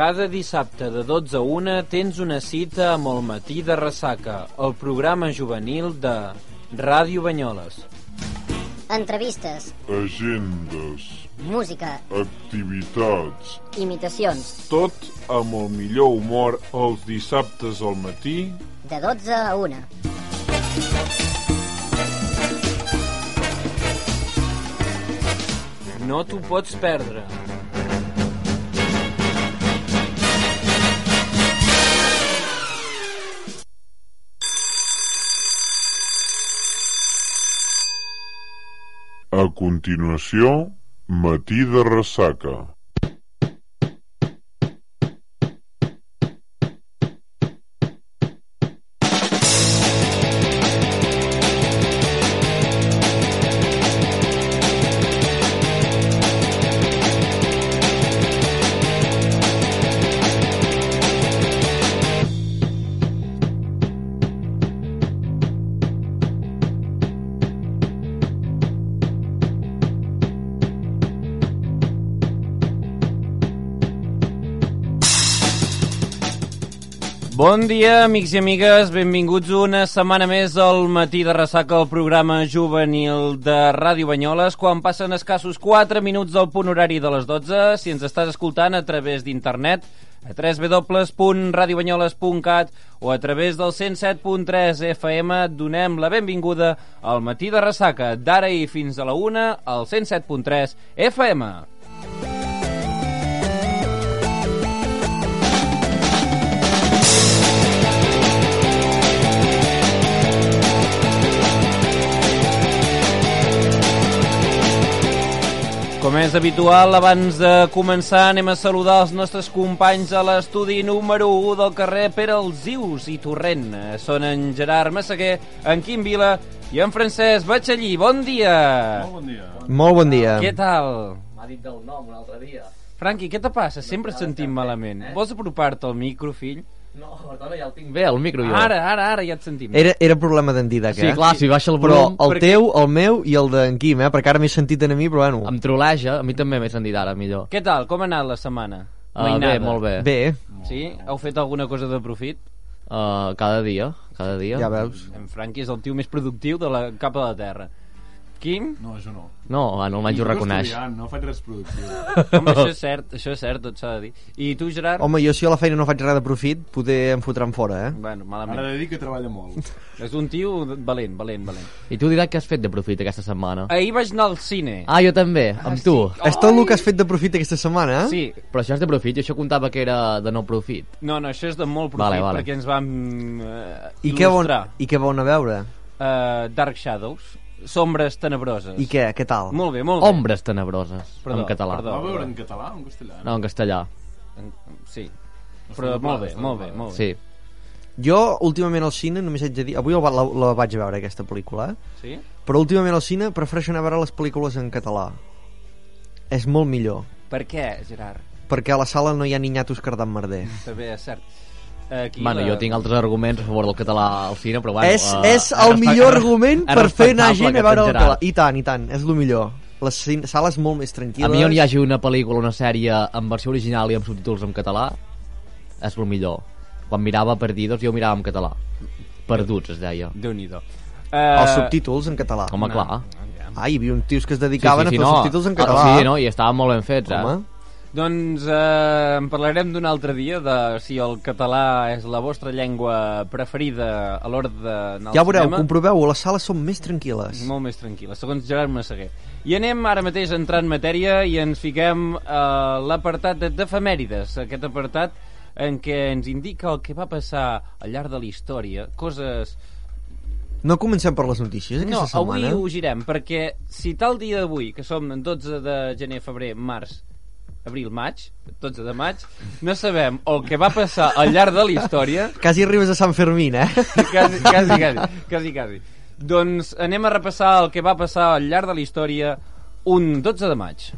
Cada dissabte de 12 a 1 tens una cita amb el matí de ressaca, el programa juvenil de Ràdio Banyoles. Entrevistes, agendes, música, activitats, imitacions, tot amb el millor humor els dissabtes al matí de 12 a 1. No t'ho pots perdre. A continuació, matí de ressaca. Bon dia, amics i amigues, benvinguts una setmana més al matí de ressaca al programa juvenil de Ràdio Banyoles, quan passen escassos 4 minuts del punt horari de les 12, si ens estàs escoltant a través d'internet, a www.radiobanyoles.cat o a través del 107.3 FM, donem la benvinguda al matí de ressaca, d'ara i fins a la 1, al 107.3 FM. Com és habitual, abans de començar anem a saludar els nostres companys a l'estudi número 1 del carrer Pere Alzius i Torrent. Són en Gerard Massaguer, en Quim Vila i en Francesc Batxallí. Bon dia! Molt bon dia. Molt bon dia. Què tal? M'ha dit del nom un altre dia. Franqui, què te passa? Sempre et sentim malament. Eh? Vols apropar-te al micro, fill? No, perdona, ja el tinc bé, el micro jo. Ara, ara, ara ja et sentim. Era, era problema d'en Didac, Sí, eh? clar, si baixa el Però volum... el perquè- teu, el meu i el d'en Quim, eh? Perquè ara m'he sentit a mi, però bueno. Em troleja, a mi també m'he sentit ara millor. Què tal? Com ha anat la setmana? Uh, bé, molt bé. Bé, Sí? Heu fet alguna cosa de profit? Uh, cada dia, cada dia. ja veus. En Franqui és el tio més productiu de la capa de la terra. Quim? No, això no. No, ah, no el Estic reconeix. estudiant, No faig res productiu. Home, això és cert, això és cert, tot s'ha de dir. I tu, Gerard? Home, jo si a la feina no faig res de profit, poder em fotran fora, eh? Bueno, Ara malament. he de dir que treballa molt. És un tio valent, valent, valent. I tu diràs què has fet de profit aquesta setmana? Ahir vaig anar al cine. Ah, jo també, amb tu. És tot el que has fet de profit aquesta setmana, eh? Sí, Però això és de profit, jo això comptava que era de no profit. no, no, això és de molt profit, Vale, vale. perquè ens vam uh, I què, il·lustrar. I què van a veure? Uh, Dark Shadows, Sombres Tenebroses. I què? Què tal? Molt bé, molt bé. Ombres tenebroses, Perdó, en català. perdó. Va veure en català o en castellà? No, en castellà. En- Sí, però molt bé, molt bé, molt bé. Sí. Jo, últimament al cine, només haig de dir... Avui la, la, la vaig veure, aquesta pel·lícula, eh? Sí? Però últimament al cine prefereixo anar a veure les pel·lícules en català. És molt millor. Per què, Gerard? Perquè a la sala no hi ha niñatos cardant merder. També és cert. Aquí Bueno, la... jo tinc altres arguments a favor del català al cine, però bueno... és, eh, és el millor argument per fer anar gent a veure el català. I tant, i tant, és el millor. Les sales molt més A tranquil·les. mi on hi hagi una pel·lícula, una sèrie en versió original i amb subtítols en català és el millor. Quan mirava Perdidos jo mirava en català. Perduts, es deia. Déu-n'hi-do. Els Uh, subtítols en català. Home, clar. Ah, hi havia uns tios que es dedicaven a fer els no. subtítols en Ah, català. Sí, no? I estaven molt ben fets, eh? Doncs eh, en parlarem d'un altre dia de si el català és la vostra llengua preferida a l'hora d'anar ja al veureu, cinema. comproveu, les sales són més tranquil·les. Molt més tranquil·la, segons Gerard Massaguer. I anem ara mateix a entrar en matèria i ens fiquem a l'apartat de- d'efemèrides, aquest apartat en què ens indica el que va passar al llarg de la història, coses No comencem per les notícies No, aquesta avui setmana? ho girem, perquè si tal dia d'avui, que som en 12 de gener, febrer, març, abril, maig, 12 de maig, no sabem el que va passar al llarg de la història, Quasi arribes a Sant Fermín, eh? quasi, quasi, quasi, quasi, quasi. Doncs anem a repassar el que va passar al llarg de la història un 12 de maig.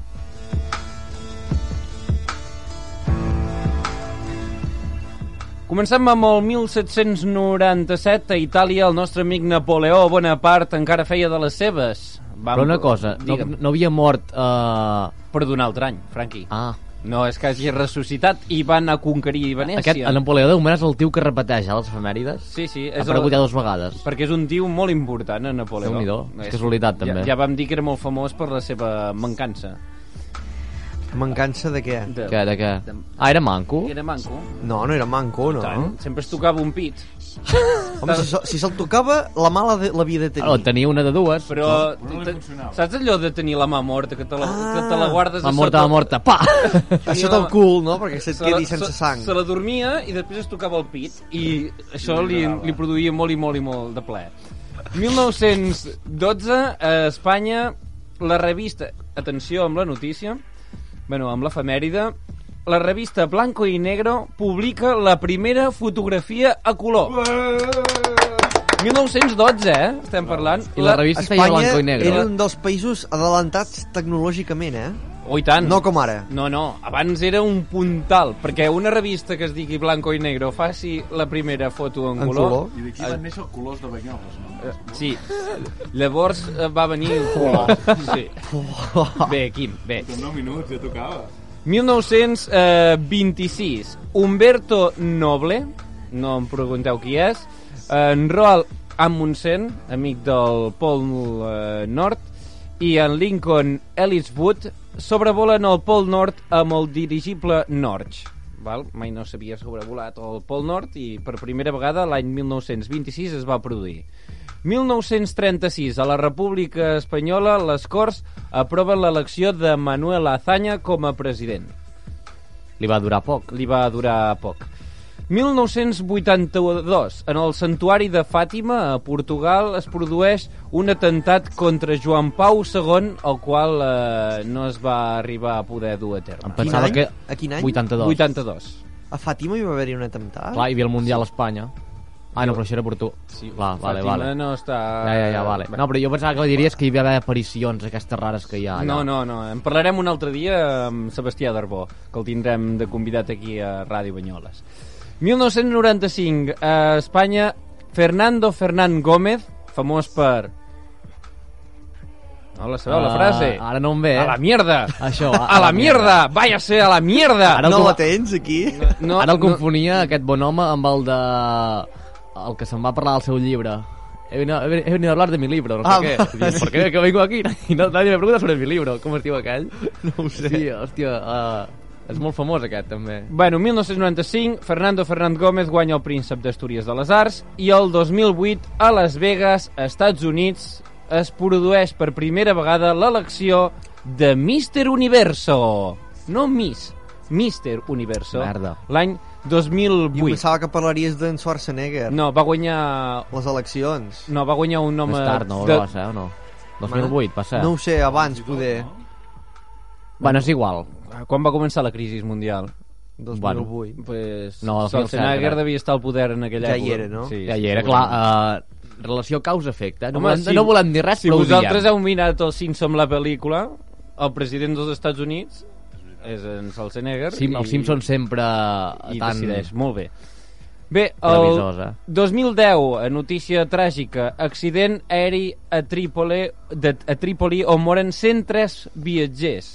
Comencem amb el 1797 a Itàlia el nostre amic Napoleó Bonaparte encara feia de les seves. Vam... Però una cosa, no, no havia mort... Uh... però d'un altre any, Franqui. Ah, No és que hagi ressuscitat i van a conquerir Venècia. aquest, el Napoleó de moment és el tio que repeteix eh, les efemèrides. Sí, sí. Ha És aparegut el... ja dues vegades. Perquè és un tio molt important, en Napoleó. Déu-n'hi-do, és casualitat, també. Ja, ja vam dir que era molt famós per la seva mancança. Mancança de què? De... Què, de què? Ah, era manco? Era manco. No, no era manco, no. Tant. Sempre es tocava un pit. Home, si, si se'l tocava, la mala de, l'havia de tenir. Oh, tenia una de dues. Però... no funcionava. Saps allò de tenir la mà morta, que te la, Ah. que te la guardes La a morta, sota- la morta, pa! Això del cul, no? Perquè se't Se la- quedi sense se- sang. Se la dormia i després es tocava el pit i això li, li produïa molt i molt i molt de plaer. 1912, a Espanya, la revista... Atenció amb la notícia, bueno, amb l'efemèride, la revista Blanco i Negro publica la primera fotografia a color. 1912, eh? Estem parlant. I la revista Espanya blanco i negre. era un dels països adelantats tecnològicament, eh? Oh, i tant. No com ara. No, no, abans era un puntal, perquè una revista que es digui Blanco i Negro faci la primera foto en, En color... color. I d'aquí van néixer colors de Banyoles, no? Eh, Sí, llavors eh, va venir el color. Sí. Bé, Quim, bé. En 9 minuts ja tocava. 1926, Humberto Noble, no em pregunteu qui és, en Roald Amundsen, amic del Pol eh, Nord, i en Lincoln Elliswood sobrevolen el Pol Nord amb el dirigible Norge. Val? Mai no s'havia sobrevolat el Pol Nord i per primera vegada l'any 1926 es va produir. 1936, a la República Espanyola, les Corts aproven l'elecció de Manuel Azaña com a president. Li va durar poc. Li va durar poc. 1982, en el santuari de Fàtima, a Portugal, es produeix un atemptat contra Joan Pau II, el qual eh, no es va arribar a poder dur a terme. Em pensava que... A quin any? 82. 82. A Fàtima hi va haver-hi un atemptat? Clar, hi havia el Mundial a Espanya. Ah, no, però això era per tu. Sí, Clar, vale, Fàtima vale. no està... Ja, ja, ja, vale. No, però jo pensava que diries que hi havia aparicions aquestes rares que hi ha allà. No, no, no. En parlarem un altre dia amb Sebastià Darbó, que el tindrem de convidat aquí a Ràdio Banyoles. 1995, a Espanya, Fernando Fernán Gómez, famós per... No la sabeu, la Ah, frase? Ara no em ve, eh? A la mierda! Això, a, la mierda! Váyase a la mierda! Ara No com- la tens, aquí? no, Ara el no, confonia, aquest bon home, amb el de... El que se'n va parlar del seu llibre. He venido, he venido a hablar de mi libro, no sé Ah, qué. va, Dius, ¿Por qué que vengo aquí? Y no, nadie me pregunta sobre mi libro. Com es diu aquell? No ho sé. Sí, hòstia, uh, és molt famós aquest, també. Bueno, 1995, Fernando Fernández Gómez guanya el Príncep d'Astúries de les Arts i el 2008, a Las Vegas, Estats Units, es produeix per primera vegada l'elecció de Mister Universo. No Miss, Mister Universo. Merda. L'any Jo 2008. pensava que parlaries d'en Schwarzenegger. No, va guanyar... Les eleccions. No, va guanyar un home... Més tard, no, de... no va ser, o no? 2008, va ser. No ho sé, abans, poder. Bueno, és igual. Quan va començar la crisi mundial? 2008. Pues No, 2007, Schwarzenegger devia estar al poder en aquella Ja època. hi era, no? Sí, Ja sí, hi era, clar, uh, relació causa-efecte. No, Home, volem, no volem dir res, si però ho vosaltres heu mirat el Simpson la pel·lícula, el president dels Estats Units és en Schwarzenegger Sim, els Simpsons sempre i tan... decideix, molt bé. Bé, el eh? 2010, notícia tràgica, accident aeri a Trípoli, de, a Trípoli on moren 103 viatgers.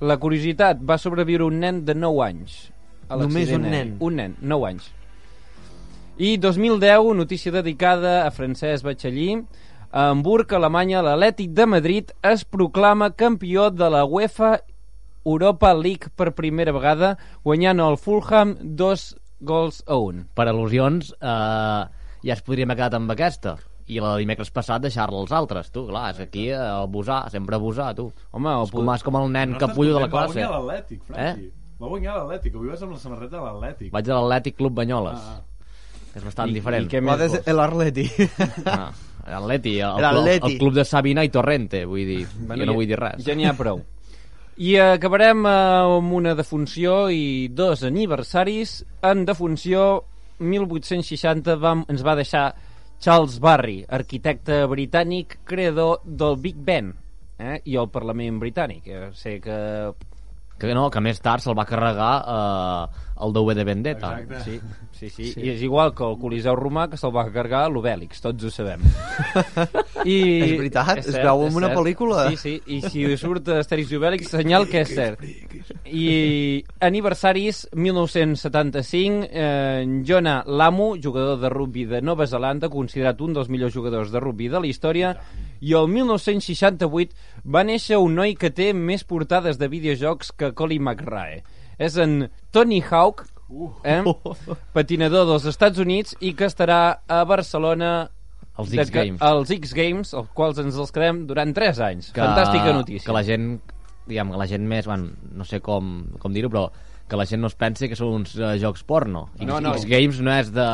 La curiositat, va sobreviure un nen de 9 anys. a Només un nen? Un nen, 9 anys. I 2010, notícia dedicada a Francesc Batxallí. A Hamburg, Alemanya, l'Atlètic de Madrid es proclama campió de la UEFA Europa League per primera vegada, guanyant el Fulham dos gols a un. Per al·lusions, eh, ja es podríem haver quedat amb aquesta. I la de dimecres passat deixar-la als altres, tu. Clar, és aquí eh, abusar, sempre abusar, tu. Home, el com, és com el nen capullo de la classe. Va guanyar l'Atlètic, Franqui. Va guanyar l'Atlètic. Avui vas amb la samarreta de l'Atlètic. Vaig a l'Atlètic Club Banyoles. Ah, ah. És bastant I, diferent. I què més des vols? el Atleti. Ah, l'Atleti, el, el, el, club de Sabina i Torrente, vull dir, jo no vull dir res. Ja n'hi ha prou. I acabarem eh, amb una defunció i dos aniversaris. En defunció, 1860 vam, ens va deixar Charles Barry, arquitecte britànic, creador del Big Ben eh? i el Parlament britànic. Eh, sé que... Que no, que més tard se'l va carregar eh, el DV de Vendetta. Exacte. Sí, sí, sí, sí. I és igual que el Coliseu Romà, que se'l va carregar l'Obèlix, tots ho sabem. I... És veritat, es veu en és una cert. pel·lícula. Sí, sí, i si surt Asterix i Obèlix, senyal que és cert. I aniversaris, 1975, eh, Jonah Lamu, jugador de rugby de Nova Zelanda, considerat un dels millors jugadors de rugby de la història, i el 1968 va néixer un noi que té més portades de videojocs que Colin McRae. És en Tony Hawk, eh? patinador dels Estats Units i que estarà a Barcelona Els de X que- Games. Els X Games, els quals ens els quedem durant 3 anys. Fantàstica notícia. Que la gent, diguem, que la gent més, bueno, no sé com, com dir-ho, però que la gent no es pensi que són uns uh, jocs porno. X, No, no. X Games no és de...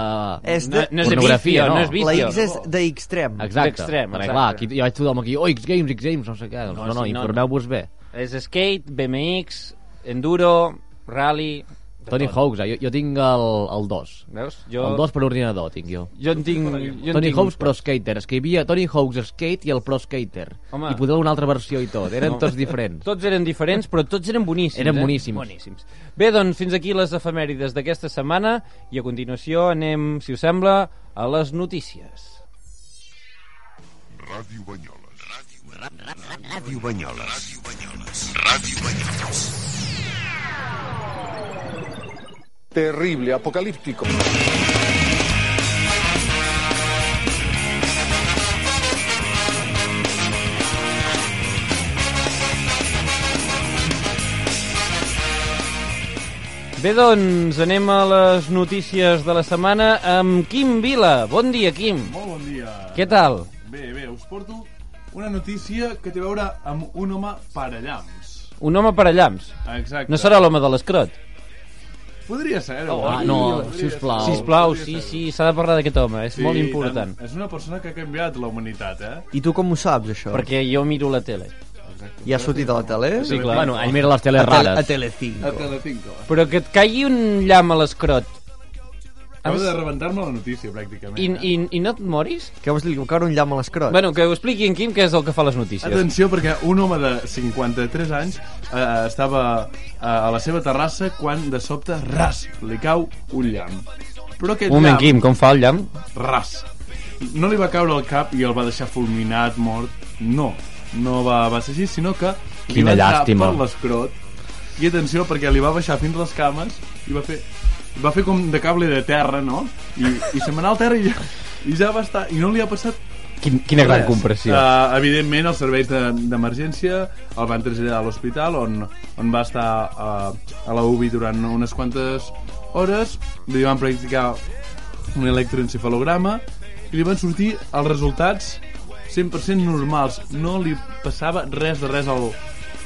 És No, de... no és pornografia, vicio, no. no és vicio. La X és d'extrem. Exacte. d'extrem, Perquè, exacte. clar, aquí, jo vaig tothom aquí, oh, X Games, X Games, no sé què. No, no, sí, no, informeu-vos bé. És skate, BMX, enduro, rally... Tony tot. Hawks, eh? jo, jo tinc el, el 2. Veus? Jo, El 2 per ordinador tinc jo. jo en tinc... Jo en Tony tinc Hawks Pro Skater. Es que hi havia Tony Hawks Skate i el Pro Skater. Home. I poder una altra versió i tot. Eren tots diferents. Tots eren diferents, però tots eren boníssims. Eren eh? boníssims. boníssims. Bé, doncs, fins aquí les efemèrides d'aquesta setmana i a continuació anem, si us sembla, a les notícies. Ràdio Banyoles. Ràdio Banyoles. Ràdio Banyoles. Terrible, apocalíptico. Bé, doncs, anem a les notícies de la setmana amb Quim Vila. Bon dia, Quim. Molt bon dia. Què tal? Bé, bé, us porto una notícia que té a veure amb un home parellams. Un home per allams. Exacte. No serà l'home de l'escrot? Podria ser, Oh, Ah, no, Podria sisplau. ser. Sisplau, Podria sí, ser. sí, s'ha de parlar d'aquest home, és Sí, molt important. tant. És una persona que ha canviat la humanitat, eh? I tu com ho saps, això? Perquè jo miro la tele. I ha sortit a la tele? Sí, clar. Bueno, ell mira les teles a, tele, a rares. Telecinco. A Telecinco. Però que et caigui un llamp a l'escrot Acabo de rebentar-me la notícia, pràcticament. i, eh? i, i no et moris? Què vols dir? Que em cau un llamp a l'escrot? Bueno, que ho expliqui en Quim, que és el que fa les notícies. Atenció, perquè un home de 53 anys eh, estava eh, a la seva terrassa quan de sobte, ras, li cau un llamp. Però aquest Un moment, llamp, Quim, com fa el llamp? ras, no li va caure al cap i el va deixar fulminat, mort. No, no va, va ser així, sinó que li Quina va entrar llàstima. per l'escrot. I atenció, perquè li va baixar fins les cames i va fer va fer com de cable de terra, no? I, i se'n va anar al terra i ja, i ja va estar... I no li ha passat Quin, quina gran Res. compressió. Uh, evidentment, els serveis de- d'emergència el van traslladar a l'hospital on, on va estar uh, a la UBI durant unes quantes hores li van practicar un electroencefalograma i li van sortir els resultats 100% normals no li passava res de res al,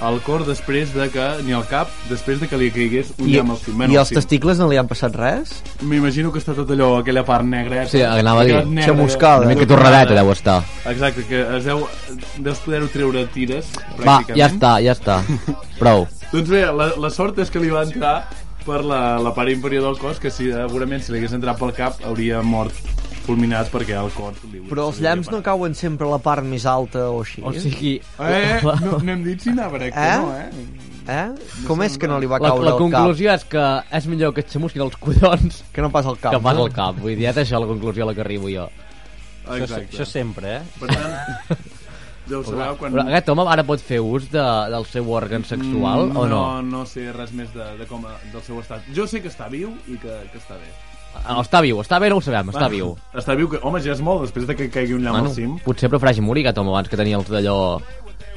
al cor després de que, ni al cap després de que li caigués un I, llamp al cim Bueno, I els testicles no li han passat res? m'imagino que està tot allò, aquella part negra Sí, anava a dir, xamuscada. Una mica torradeta deu estar. Exacte, que es deu, deus poder-ho treure tires, Va, ja està, ja està. Prou. Doncs bé, la, la sort és que li va entrar per la, la part inferior del cos, que si, segurament si li hagués entrat pel cap hauria mort fulminat perquè el cor... Li, Però els llamps no cauen sempre a la part més alta o així? O sigui, Eh, no, no hem dit si anava recte, Eh? no, eh? Eh? Com és que no li va la, caure la cap? conclusió és que és millor que et xamusquin els collons Que no pas al cap. que pas no? al cap. Vull dir, és això la conclusió a la que arribo jo. Això, Exacte. això sempre, eh? Per tant, ja ho sabeu, quan... Però aquest home ara pot fer ús de, del seu òrgan sexual Mm, o no? No, no sé res més de, de com, del seu estat. Jo sé que està viu i que, que està bé. Ah, Està viu, està bé, no ho sabem, està viu. Està viu, que, home, ja és molt, després de que caigui un llamp Bueno, al cim. potser prefereix morir aquest home abans que tenir els d'allò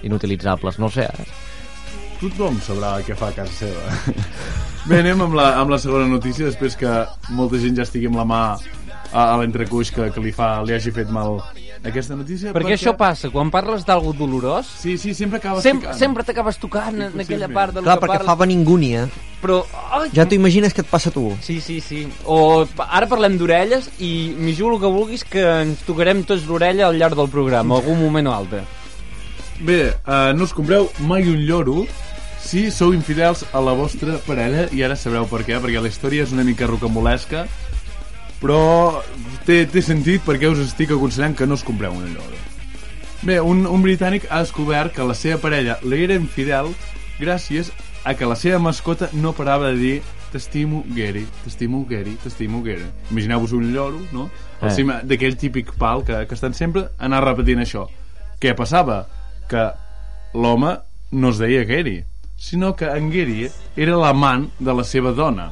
inutilitzables, no sé. eh? Tothom sabrà què fa a casa seva. Bé, anem amb la, amb la segona notícia, després que molta gent ja estigui amb la mà a, a l'entrecuix que, que li, fa, li hagi fet mal aquesta notícia Perquè això passa, quan parles d'algú dolorós, Sí, sí, sempre acabes sempre, picant. sempre t'acabes tocant en aquella part del Clar, que perquè parles. fa beningúnia. Però, ai, Ja t'ho imagines que et passa a tu. Sí, sí, sí. O ara parlem d'orelles i m'hi jugo el que vulguis que ens tocarem tots l'orella al llarg del programa, algun moment o altre. Bé, uh, no us compreu mai un lloro si sou infidels a la vostra parella i ara sabreu per què, perquè la història és una mica rocambolesca però té, té sentit perquè us estic aconsellant que no us compreu un lloro. Bé, un, un britànic ha descobert que la seva parella li era infidel gràcies a que la seva mascota no parava de dir t'estimo, Gary, t'estimo, Gary, t'estimo, Gary. Imagineu-vos un lloro, no? Al Eh. cim d'aquell típic pal que, que estan sempre anar repetint això. Què passava? Que l'home no es deia Gary, sinó que en Gary era l'amant de la seva dona.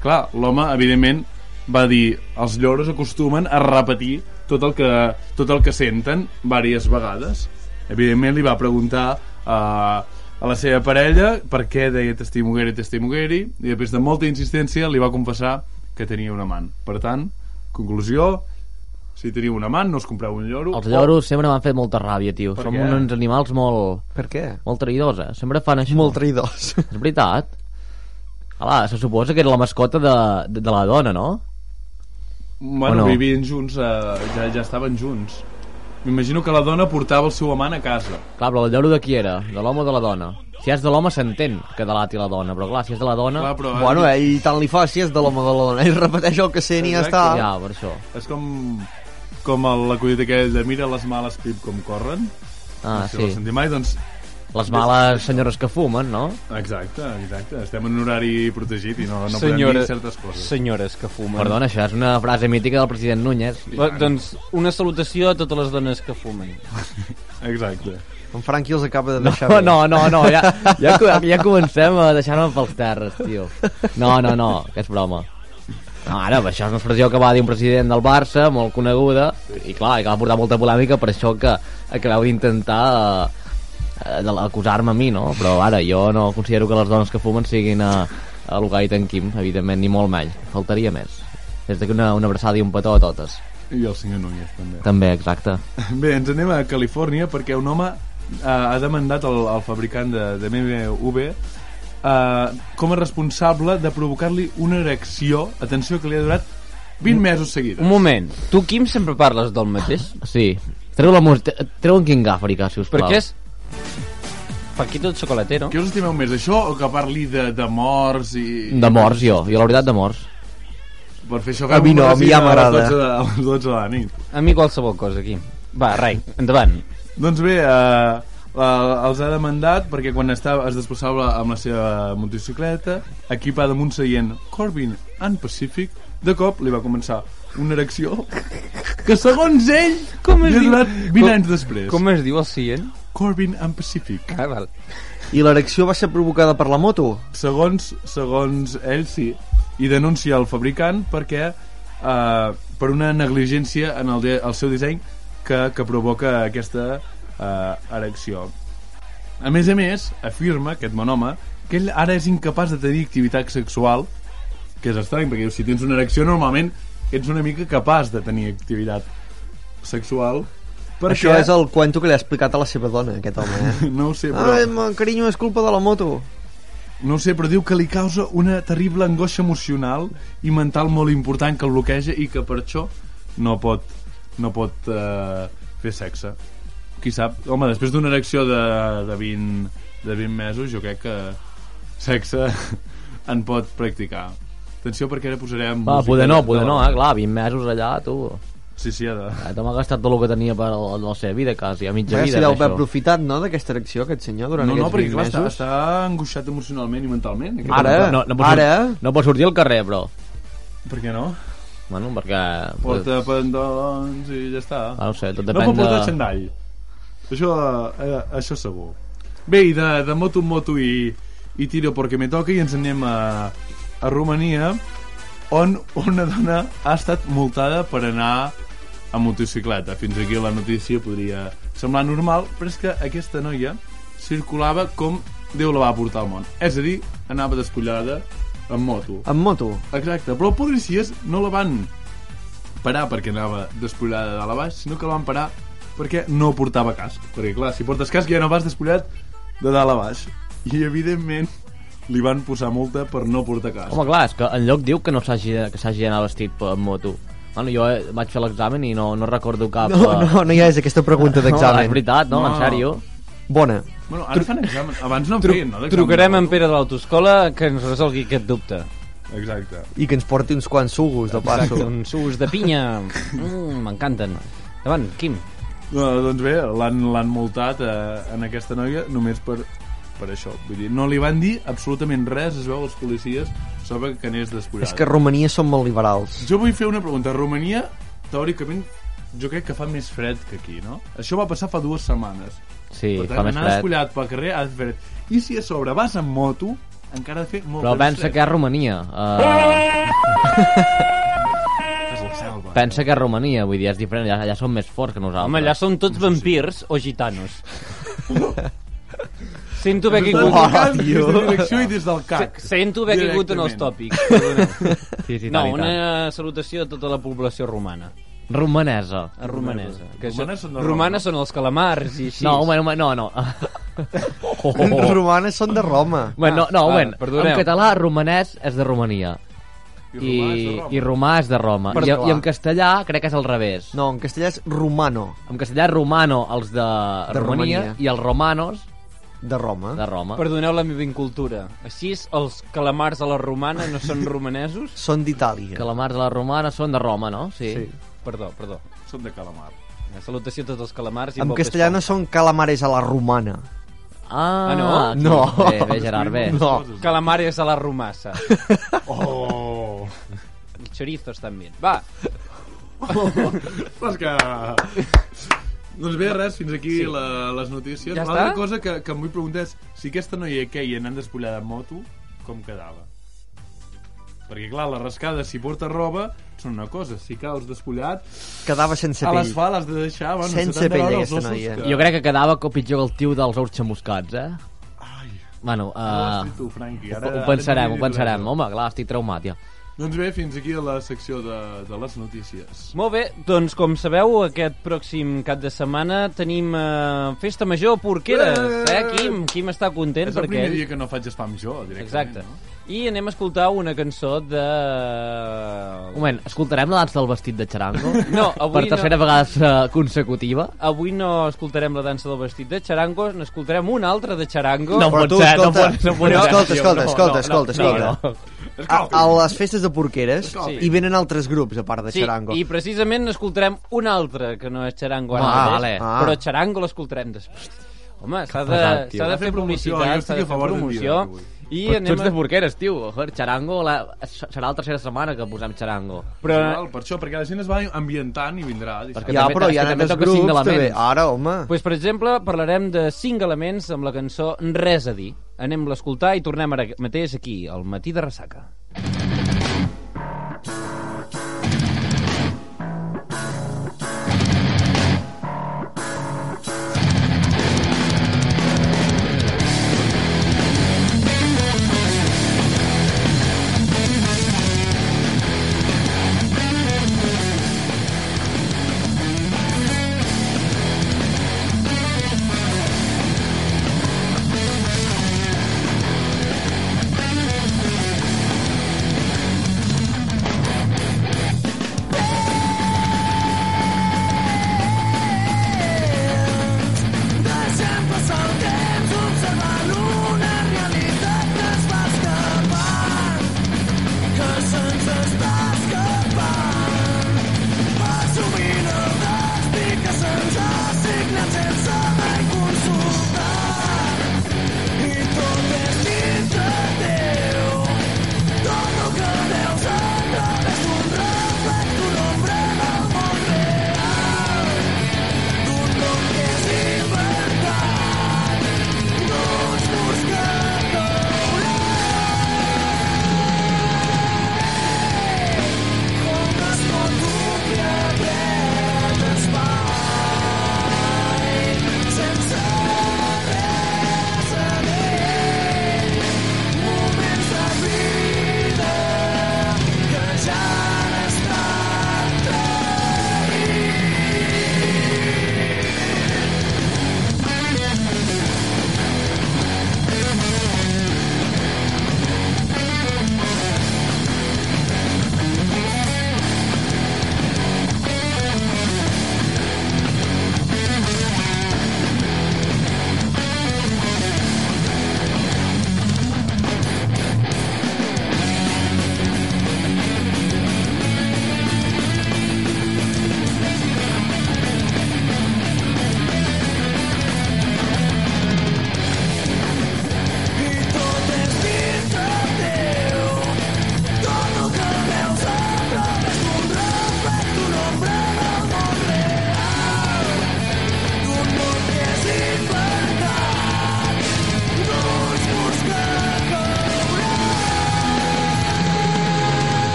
Clar, l'home, evidentment, va dir els lloros acostumen a repetir tot el que, tot el que senten diverses vegades. Evidentment li va preguntar a, a la seva parella per què deia t'estimo Gary, t'estimo Gary, i després de molta insistència li va confessar que tenia un amant. Per tant, conclusió, si teniu un amant, no us compreu un lloro. Els lloros sempre m'han fet molta ràbia, tio. Per Som què? uns animals molt, Per què? molt traïdors, eh? Sempre fan això. Molt traïdors. És veritat. Clar, se suposa que era la mascota de, de, de la dona, no? Bueno, O no? vivien junts, eh, ja, ja estaven junts. M'imagino que la dona portava el seu amant a casa. Clar, però el lloro de qui era? De l'home o de la dona? Si és de l'home s'entén que delati la dona, però clar, si és de la dona... Clar, però, Bueno, ell tant li fa si és de l'home de la dona. Ell repeteix el que sent i ja està. Ja, per això. És com, com l'acudit aquell de mira les males pip com corren. Ah, no sé si sí. sentit mai, doncs... Les males senyores que fumen, no? Exacte, exacte. Estem en un horari protegit i no, no podem Senyora, dir certes coses. senyores que fumen. Perdona, això és una frase mítica del president Núñez. Va, doncs una salutació a totes les dones que fumen. Exacte. En Franqui els acaba de No, deixar bé. no, no, no, ja, ja, ja comencem a deixar-me pels terres, tio. No, no, no, que és broma. No, ara, això és una expressió que va dir un president del Barça, molt coneguda, i clar, que va portar molta polèmica per això que acabeu d'intentar eh, de acusar-me a mi, no? Però ara, jo no considero que les dones que fumen siguin a, a l'Ugai en Quim, evidentment, ni molt menys. Faltaria més. Des d'aquí una, una abraçada i un petó a totes. I el senyor Núñez, també. També, exacte. Bé, ens anem a Califòrnia perquè un home eh, ha demandat el, el fabricant de, de BMW eh, com a responsable de provocar-li una erecció, atenció, que li ha durat 20 mesos seguides. Un moment, tu, Quim, sempre parles del mateix? Sí. Treu, la música, treu en King Àfrica, si us plau. Perquè és... Paquito el xocolatero. Què us estimeu més, això o que parli de, de morts i... De morts, jo. Jo, la veritat, de morts. Per fer això A mi no, a mi ja m'agrada. A les 12 de- a les 12 de la nit. A mi qualsevol cosa, Quim. Va, rai, endavant. Doncs bé, eh, eh, els ha demandat perquè quan estava, es desplaçava amb la seva motocicleta, equipada amb un seient Corbin and Pacific, de cop li va començar una erecció que segons ell Com es li diu? durat 20 Com- anys després. Com es diu el cient? Corbin and Pacific. Ah, val. I l'erecció va ser provocada per la moto? Segons, segons ell, sí. I denuncia el fabricant perquè eh, per una negligència en el, de, el seu disseny que, que provoca aquesta eh, erecció. A més a més, afirma, aquest bon home, que ell ara és incapaç de tenir activitat sexual, que és estrany, perquè si tens una erecció normalment ets una mica capaç de tenir activitat sexual. Perquè... Això és el cuento que li ha explicat a la seva dona, aquest home, eh? No ho sé, però... Ai, ma, carinyo, és culpa de la moto. No ho sé, però diu que li causa una terrible angoixa emocional i mental molt important que el bloqueja i que per això no pot, no pot uh, fer sexe. Qui sap? Home, després d'una erecció de, de, 20, de 20 mesos, jo crec que sexe en pot practicar. Atenció perquè ara posarem... Va, poder no, de- poder de no, eh? Clar, 20 mesos allà, tu. Sí, sí, ha de... Eh, T'ho m'ha gastat tot el que tenia per la, la seva vida, quasi, a mitja Ja vida. si deu haver aprofitat, no?, d'aquesta erecció, aquest senyor, durant No, no, aquests perquè 20 clar, està, mesos. està angoixat emocionalment i mentalment. aquest Ara, no, no, pot ara... Sortir, no pot sortir al carrer, però. Per què no? Bueno, perquè... Porta pantalons i ja està. Ah, no sé, tot No depèn pot portar de... xandall. Això, eh, això segur. Bé, i de, de moto en moto i, i tiro perquè me toca i ens anem a, a Romania on una dona ha estat multada per anar a motocicleta. Fins aquí la notícia podria semblar normal, però és que aquesta noia circulava com Déu la va portar al món. És a dir, anava despullada en moto. Amb moto? Exacte, però els policies no la van parar perquè anava despullada de dalt a baix, sinó que el van parar perquè no portava casc. Perquè, clar, si portes casc ja no vas despullat de dalt a baix. I, evidentment, li van posar multa per no portar casc. Home, clar, és que en lloc diu que no s'hagi que s'hagi d'anar vestit per moto. Bueno, jo eh, vaig fer l'examen i no, no recordo cap... No, eh, no, no hi ha és aquesta pregunta No, és d'examen. veritat, no? No. En sèrio? Bona. Bueno, ara fan examen. Abans no Tru feien, no? d'examen trucarem de en. Pere de l'autoescola que ens resolgui aquest dubte. Exacte. I que ens porti uns quants sugos, de passo. Exacte, uns sucs de pinya. Mm, M'encanten. Davant, Quim. No, doncs bé, l'han l'han multat eh, en aquesta noia només per, per això. Vull dir, no li van dir absolutament res, es veu, als policies, sobre que anés despullada. És que a Romania són molt liberals. Jo vull fer una pregunta. A Romania, teòricament, jo crec que fa més fred que aquí, no? Això va passar fa dues setmanes. Sí, per fa tant, més fred. despullat pel carrer ha de fer. I si a sobre vas amb moto, encara ha de fer molt Però pensa fred. que és Romania. Uh, pensa que és Romania, vull dir, és diferent, allà, allà són més forts que nosaltres. Home, allà són tots vampirs o gitanos. Sento haver caigut... del CAC, des de direcció i des del CAC. Sento haver caigut en els tòpics. Sí, sí, No, una salutació a tota la població romana. Romanesa. A romanesa. Que això- Romanes són romanes són els calamars i així. No, home, home, no, no. Oh. Els romanes són de Roma. Bueno, no, no, va, moment. perdoneu. En català, romanès és de Romania. I, I, i romà és de Roma. I. I en castellà crec que és al revés. No, en castellà és romano, En castellà és romano els de, De Romania, Romania. i els romanos de Roma. de Roma. Perdoneu la meva incultura. Així, els calamars a la romana no són romanesos? Són d'Itàlia. Calamars de la romana són de Roma, no? Sí. Sí. Perdó, perdó. Són de calamar. Una salutació a tots els calamars. i En castellà no són calamares a la romana. Ah, Ah, no? aquí. No. Bé, bé, Gerard, bé. No. Calamares a la romassa. Oh! I chorizos també. Va, Però és que... Doncs bé, res, fins aquí Sí. la, les notícies. Ja L'altra cosa que, que em vull preguntar és si aquesta noia queia anant despullada en moto, com quedava? Perquè, clar, la rascada, si porta roba, són una cosa. Si caus despullat, Quedava sense a pell. l'asfalt has de deixar... Bueno, Sense pell, aquesta noia. Que... Jo crec que quedava com pitjor que el tio dels ous xamuscats, eh? Ai, Bueno, uh... ho uh, dit tu, Franqui. ho, ho pensarem, ho pensarem. Home, clar, estic traumat, ja. Doncs bé, fins aquí la secció de, de les notícies. molt bé. Doncs, com sabeu, aquest pròxim cap de setmana tenim eh, Festa Major a Porqueres. Eh, Quim? Quim està content És el perquè... primer ell- dia que no faig spam jo, directament. Exacte. No? I anem a escoltar una cançó de... Un moment, escoltarem la dansa del vestit de Charango? No, avui per tercera no. vegada uh, consecutiva? Avui no escoltarem la dansa del vestit de Charango, n'escoltarem una altra de Charango. No Però pot tu, ser, no escolta, pot, no pot ser. escolta, tio, escolta, no, escolta, no, escolta, no, escolta. no. A, a les festes de Porqueres Escolti. hi venen altres grups, a part de Sí, Charango. i precisament n'escoltarem una altra, que no és Charango ara Ah, mateix, vale. Ah. però Charango l'escoltarem després. Home, s'ha de, pesat, de fer publicitat, s'ha de a fer favor del promoció. I Però tu anem ets de porqueres, tio. Joder, Charango la... serà la tercera setmana que posem Charango. Però, Igual, per això, perquè la gent es va ambientant i vindrà. Perquè ja, també- però hi ha altres grups, també. Ara, home. pues, per exemple, parlarem de cinc elements amb la cançó Res a dir. Anem a l'escoltar i tornem ara mateix aquí, al matí de ressaca.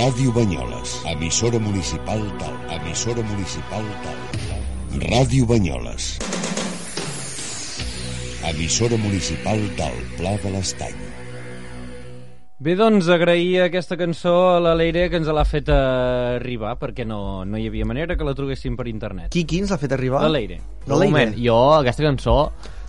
Ràdio Banyoles, emissora municipal del, emissora municipal del, Ràdio Banyoles. Emissora municipal del Pla de l'Estany. Bé, doncs, agrair aquesta cançó a la Leire que ens l'ha fet arribar, perquè no, no hi havia manera que la truguéssim per internet. Qui, qui ens l'ha fet arribar? La Leire. La Un Leire? moment, jo aquesta cançó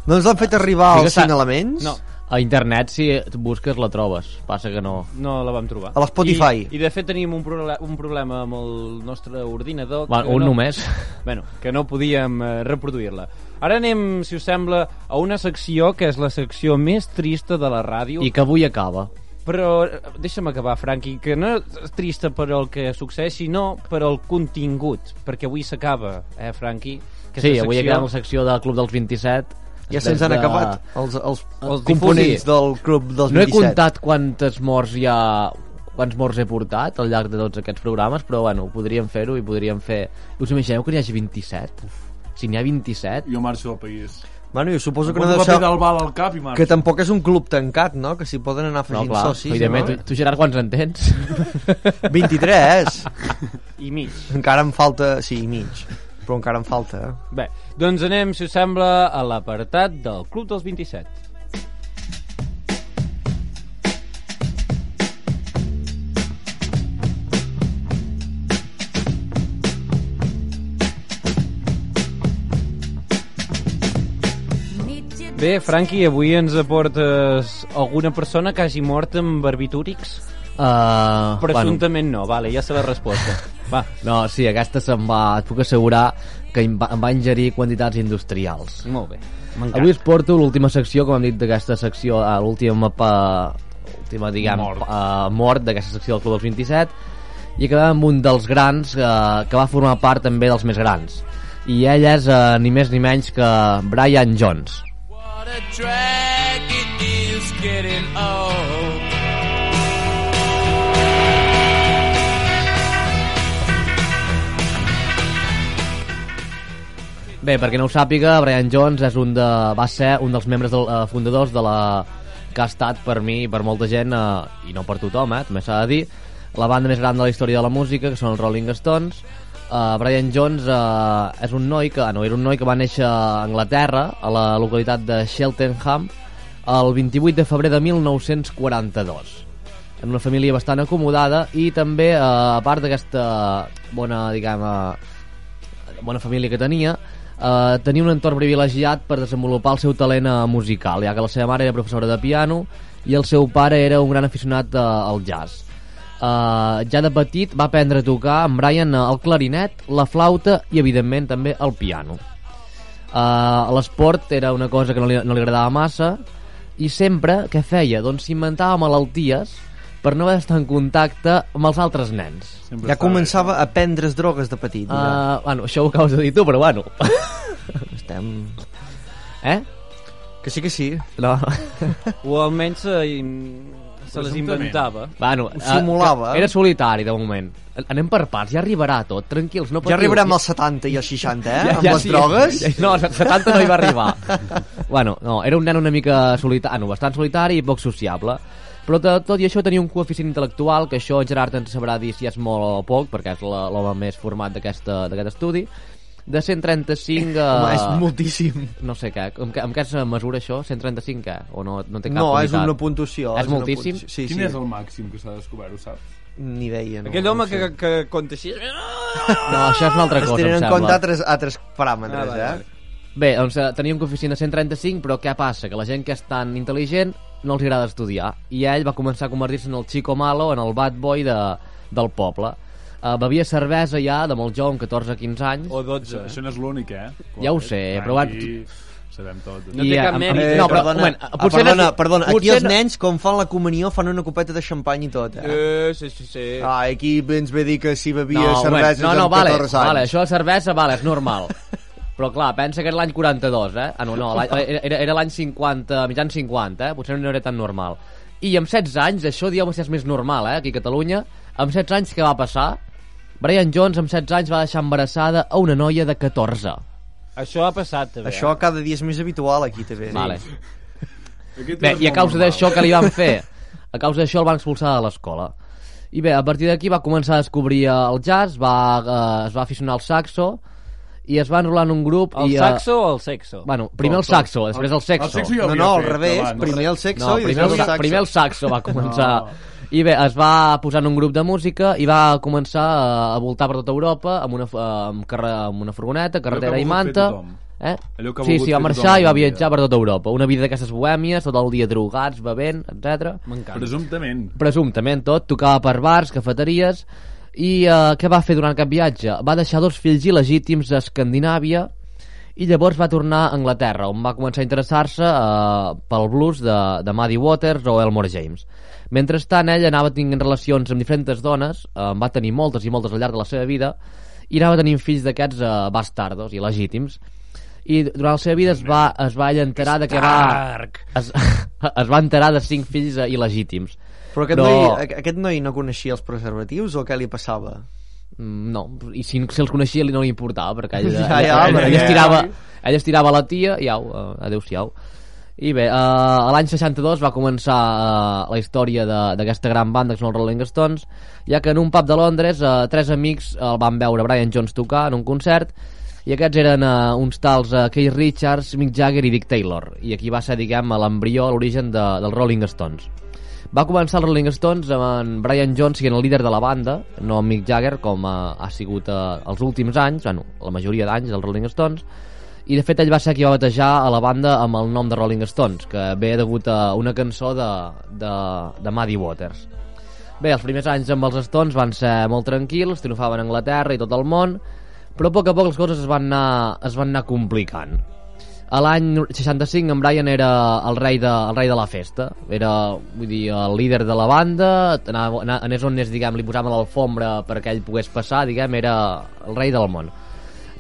No ens l'han fet arribar Sí que als està- 5 elements? No, a internet si busques la trobes, passa que no. no la vam trobar. A l'Spotify. I, I de fet teníem un, proble un problema amb el nostre ordinador. Va, un no, només. Bueno, que no podíem eh, reproduir-la. Ara anem, si us sembla, a una secció que és la secció més trista de la ràdio. I que avui acaba. Però deixa'm acabar, Franqui, que no és trista per el que succeeix, sinó per el contingut, perquè avui s'acaba, eh, Franqui? Aquesta Sí, avui secció- acabem la secció del Club dels 27. Ja se'ns han de- acabat els, els, Els components del club dels No he 27. comptat quantes morts hi ha quants morts he portat al llarg de tots aquests programes, però bueno, podríem fer-ho i podríem fer... Us imagineu que n'hi hagi 27? Si n'hi ha 27... Jo marxo del país. Bueno, jo suposo que no deu el ser... bal al cap i marxo. Que tampoc és un club tancat, no? Que s'hi poden anar No, afegint clar, socis, no? tu, tu Gerard, quants en tens? 23! I mig. encara em falta... Sí, i mig. Però encara em falta, eh? Bé, doncs anem, si us sembla, a l'apartat del Club dels 27. Bé, Franqui, avui ens aportes alguna persona que hagi mort amb barbitúrics? Uh, Presumptament no, vale, ja sé la resposta. Va, No, sí, aquesta se'n va... Et puc assegurar que em va, em va ingerir quantitats industrials. molt bé. Avui us porto l'última secció, com hem dit, d'aquesta secció, uh, l'última pa... última, diguem, Mort. Uh, mort d'aquesta secció del Club dels 27, i acabem amb un dels grans uh, que va formar part també dels més grans. I ell és uh, ni més ni menys que Brian Jones. What a drag it is getting old. Bé, perquè no ho sàpiga, Brian Jones és un de, va ser un dels membres del, uh, fundadors de la que ha estat per mi i per molta gent, uh, i no per tothom, eh, també s'ha de dir, la banda més gran de la història de la música, que són els Rolling Stones. Uh, Brian Jones uh, és un noi que, ah, no, era un noi que va néixer a Anglaterra, a la localitat de Cheltenham, el 28 de febrer de 1942 en una família bastant acomodada i també, eh, a part d'aquesta bona, diguem, eh, bona família que tenia, eh, tenia un entorn privilegiat per desenvolupar el seu talent eh, musical, ja que la seva mare era professora de piano i el seu pare era un gran aficionat eh, al jazz. Uh, ja de petit va aprendre a tocar amb Brian eh, el clarinet, la flauta i evidentment també el piano. Uh, L'esport era una cosa que no li, no li agradava massa i sempre, què feia? Doncs s'inventava malalties per no haver d'estar en contacte amb els altres nens. Sempre Ja començava a prendre's drogues de petit. ja. Uh, bueno, això ho acabes de dir tu, però bueno. Estem... eh? Que sí que sí. No. O almenys se, se les inventava. Bueno, Ho simulava. eh, Era solitari, de moment. Anem per parts, ja arribarà tot, tranquils, no Ja patiu. arribarem als 70 i als 60, eh? amb les sí, drogues. Ja, no, als 70 no hi va arribar. bueno, no, era un nen una mica solitari, no, bastant solitari i poc sociable. Però de, tot i això tenia un coeficient intel·lectual, que això en Gerard ens sabrà dir si és molt o poc, perquè és la- l'home més format d'aquesta- d'aquest estudi, de 135... Eh, Home, és moltíssim. No sé què, amb, què- amb què es mesura això? 135 què? O no, no té cap No, és una puntuació. És una moltíssim? puntuació. Sí, Quin sí. és el màxim que s'ha descobert, ho saps? Ni idea, no. Aquell home no sé. que, que compta així... No, això és una altra Es cosa, tenen em en sembla. compte altres, altres paràmetres, Ah, eh? Bé, doncs eh, tenia un coeficient de 135, però què passa? Que la gent que és tan intel·ligent no els agrada estudiar. I ell va començar a convertir-se en el chico malo, en el bad boy de, del poble. Uh, bevia cervesa ja de molt jove, amb 14-15 anys. O 12. Això, això no és l'únic, eh? Ja ho sé, però van- Aquí Sabem tot. No té cap amb- mèrit. Eh, no, però, perdona, moment, ah, potser perdona, és- perdona, aquí els nens, com fan la comunió, fan una copeta de xampany i tot, eh? Eh, sí, sí, sí. Ah, aquí ens ve dir que si bevia no, cervesa no, no, vale, 14 anys. vale, això de cervesa, vale, és normal. Però clar, pensa que era l'any 42, eh? Ah, no, no, era, era, era l'any 50, mitjan 50, eh? Potser no era tan normal. I amb 16 anys, això diguem si és més normal, eh? Aquí a Catalunya, amb 16 anys què va passar? Brian Jones amb 16 anys va deixar embarassada a una noia de 14. Això ha passat, també. Això eh? cada dia és més habitual aquí, també. Vale. Bé, i a causa d'això que li van fer? A causa d'això el van expulsar de l'escola. I bé, a partir d'aquí va començar a descobrir el jazz, va, eh, es va aficionar al saxo, i es va enrolar en un grup... El i, eh, saxo o el sexo? Bueno, primer el saxo, després el sexo. El sexo ja No, no, al revés, abans. primer el sexo No, i primer el, després el sa- saxo. primer el saxo va començar... No. I bé, es va posar en un grup de música i va començar a, a voltar per tota Europa amb una, amb, carre, amb una furgoneta, carretera i manta. Eh? Allò que Sí, sí, va marxar i va viatjar per tota Europa. Una vida d'aquestes bohèmies, tot el dia drogats, bevent, etc. Presumptament. Presumptament tot, tocava per bars, cafeteries... I eh, què va fer durant aquest viatge? Va deixar dos fills il·legítims a Escandinàvia i llavors va tornar a Anglaterra, on va començar a interessar-se eh, pel blues de, de Muddy Waters o Elmore James. Mentrestant, ell anava tinguent relacions amb diferents dones, eh, va tenir moltes i moltes al llarg de la seva vida, i anava tenint fills d'aquests eh, bastardos, il·legítims. I durant la seva vida es va, es va enterar de que va... Es, es va enterar de cinc fills eh, il·legítims. Però aquest, Però- Noi, a- aquest noi no coneixia els preservatius o què li passava? Mm, No, i si, si els coneixia li no li importava perquè ell, Ja, ell, ja, ell, perquè- ell, estirava, ell estirava la tia i au, uh, adeu-siau i bé, uh, l'any 62 va començar uh, la història de- d'aquesta gran banda que són els Rolling Stones ja que en un pub de Londres uh, tres amics el van veure Brian Jones tocar en un concert i aquests eren uh, uns tals uh, Keith Richards, Mick Jagger i Dick Taylor. I aquí va ser, diguem, l'embrió, l'origen de, dels Rolling Stones va començar els Rolling Stones amb en Brian Jones sent el líder de la banda, no en Mick Jagger com eh, ha sigut eh, els últims anys, bueno, la majoria d'anys dels Rolling Stones, i de fet ell va ser qui va batejar a la banda amb el nom de Rolling Stones, que ve degut a una cançó de, de, de Muddy Waters. Bé, els primers anys amb els Stones van ser molt tranquils, triomfaven a Anglaterra i tot el món, però a poc a poc les coses es van anar, es van anar complicant. A l'any 65 en Brian era el rei, de, el rei de la festa. Era vull dir, el líder de la banda. Anava, ana- anés on anés, diguem, li posaven l'alfombra perquè ell pogués passar diguem, era el rei del món.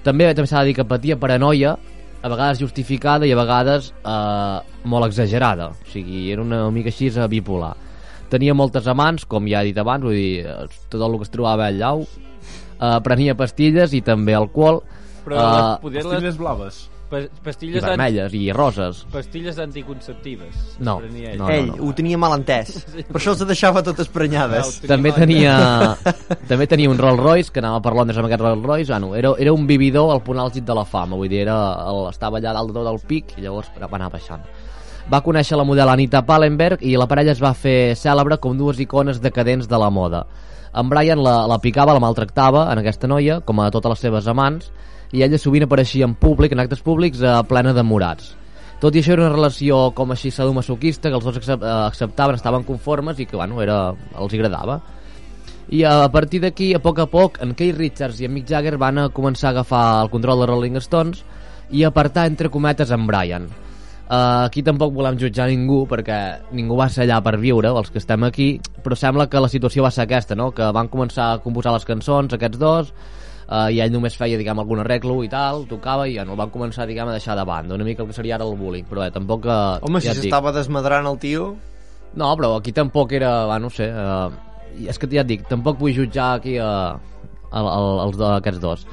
També també s'ha de dir que patia paranoia a vegades justificada i a vegades eh, molt exagerada. O sigui, era una mica així eh, bipolar. Tenia moltes amants, com ja he dit abans vull dir, eh, tot el que es trobava allà eh, prenia pastilles i també alcohol. Però eh, les, poder les Pastilles blaves. Pa- i pastilles, vermelles i roses pastilles anticonceptives. No, es prenia ell. no, Ell ho tenia mal entès. Per això els deixava totes prenyades. Tenia també tenia també tenia un Rolls Royce que anava per Londres amb aquest Rolls Royce bueno, era, era un vividor al punt àlgid de la fama vull dir, era, el, estava allà dalt de tot el pic i llavors va anar baixant va conèixer la model Anita Pallenberg i la parella es va fer cèlebre com dues icones decadents de la moda en Brian la, la picava, la maltractava en aquesta noia, com a totes les seves amants i ella sovint apareixia en públic, en actes públics, eh, plena de morats tot i això era una relació com així sadomasoquista que els dos eh, acceptaven, estaven conformes i que bueno, era, els agradava i a partir d'aquí, a poc a poc, en Keith Richards i en Mick Jagger van a començar a agafar el control de Rolling Stones i apartar entre cometes en Brian. Uh, aquí tampoc volem jutjar ningú perquè ningú va ser allà per viure, els que estem aquí, però sembla que la situació va ser aquesta, no? que van començar a composar les cançons, aquests dos, uh, i ell només feia diguem, algun arreglo i tal, tocava i ja no el van començar diguem, a deixar de banda, una mica el que seria ara el bullying, però eh, tampoc... Uh, Home, si ja dic. s'estava desmadrant el tio... No, però aquí tampoc era, va, no sé, uh, és que ja et dic, tampoc vull jutjar aquí uh, el, el, els d'aquests dos.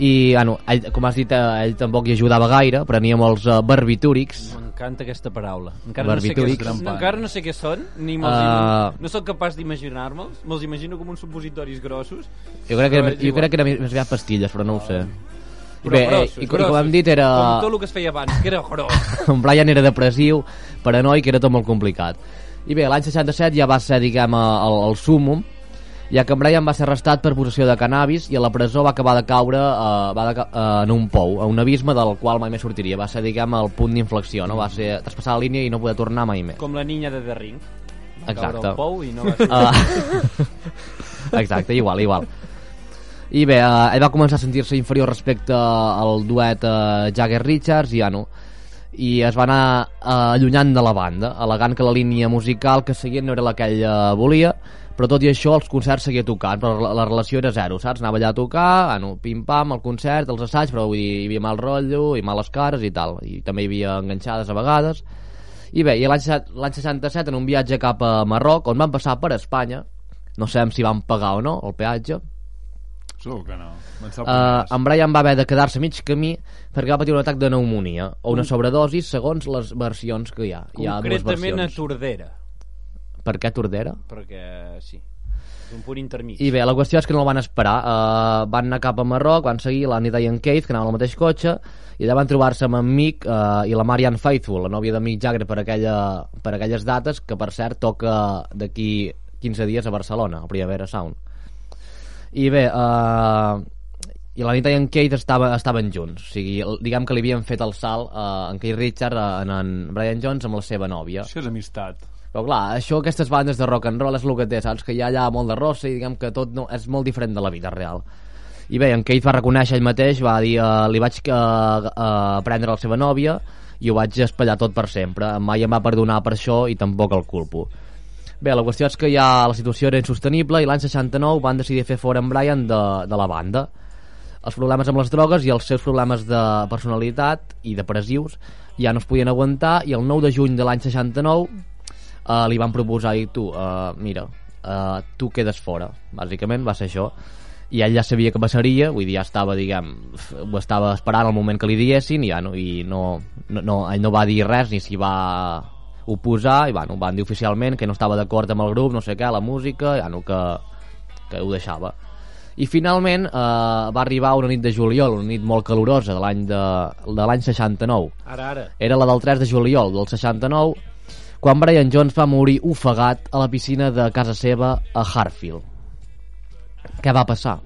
I, bueno, ell, com has dit, eh, ell tampoc hi ajudava gaire, prenia molts uh, barbitúrics. M'encanta aquesta paraula. Encara no, sé què, no, encara no sé què són, ni Uh, no sóc capaç d'imaginar-me'ls. Me'ls imagino com uns supositoris grossos. Jo crec que, és jo crec que era més, aviat pastilles, però no ho sé. Però Bé, eh, grossos, i, com- i com grossos. hem dit, era... Com tot el que es feia abans, que era gros. en Brian era depressiu, paranoic, era tot molt complicat. I bé, l'any 67 ja va ser, diguem, el, el súmum, ja que en Brian va ser arrestat per possessió de cannabis i a la presó va acabar de caure eh, va de, eh, en un pou, a un abisme del qual mai més sortiria. Va ser, diguem, el punt d'inflexió, no? Va ser traspassar la línia i no poder tornar mai més. Com la niña de The Ring. Va Exacte. caure pou i no va sortir. Uh, exacte, igual, igual. I bé, uh, ell va començar a sentir-se inferior respecte al duet uh, Jagger-Richards i ja no i es va anar uh, allunyant de la banda, alegant que la línia musical que seguien no era la que ell uh, volia, però tot i això els concerts seguia tocant, però la, la relació era zero, saps? Anava allà a tocar, bueno, pim-pam, el concert, els assaigs, però vull dir, hi havia mal rotllo i males cares i tal, i també hi havia enganxades a vegades. I bé, i l'any set- l'any 67, en un viatge cap a Marroc, on van passar per Espanya, no sabem si van pagar o no el peatge, Segur que no. Uh, en Brian va haver de quedar-se mig camí perquè va patir un atac de pneumonia o una sobredosi segons les versions que hi ha. Hi ha Concretament a. Tordera. Per què Tordera? Perquè sí. un punt intermig. I bé, la qüestió és que no el van esperar. Uh, van anar cap a Marroc, van seguir l'Annie Diane Keith, que anava al mateix cotxe, i allà van trobar-se amb en Mick uh, i la Marianne Faithfull, la nòvia de Mick Jagger per, aquella, per aquelles dates, que per cert toca d'aquí 15 dies a Barcelona, al Primavera Sound. I bé, uh, i la Nita i en Kate estava, estaven junts. O sigui, el- diguem que li havien fet el salt uh, en Keith Richard, uh, en, en Brian Jones, amb la seva nòvia. Això és amistat. Però clar, això, aquestes bandes de rock and roll és el que té, saps? Que hi ha allà molt de rossa i diguem que tot no, és molt diferent de la vida real. I bé, en Keith va reconèixer ell mateix, va dir, uh, li vaig uh, uh, prendre la seva nòvia i ho vaig espatllar tot per sempre. Mai em va perdonar per això i tampoc el culpo. Bé, la qüestió és que ja la situació era insostenible i l'any 69 van decidir fer fora en Brian de, de la banda. Els problemes amb les drogues i els seus problemes de personalitat i depressius ja no es podien aguantar i el 9 de juny de l'any 69 uh, li van proposar i tu, uh, mira, uh, tu quedes fora. Bàsicament va ser això. I ell ja sabia que passaria, vull dir, ja estava, diguem, ho estava esperant el moment que li diguessin i, ja no, i no, no, no, ell no va dir res ni s'hi va oposar i bueno, van dir oficialment que no estava d'acord amb el grup, no sé què, la música, ja no, que, que ho deixava. I finalment eh, va arribar una nit de juliol, una nit molt calorosa de l'any de, de l'any 69. Ara, ara. Era la del 3 de juliol del 69, quan Brian Jones va morir ofegat a la piscina de casa seva a Hartfield. Què va passar?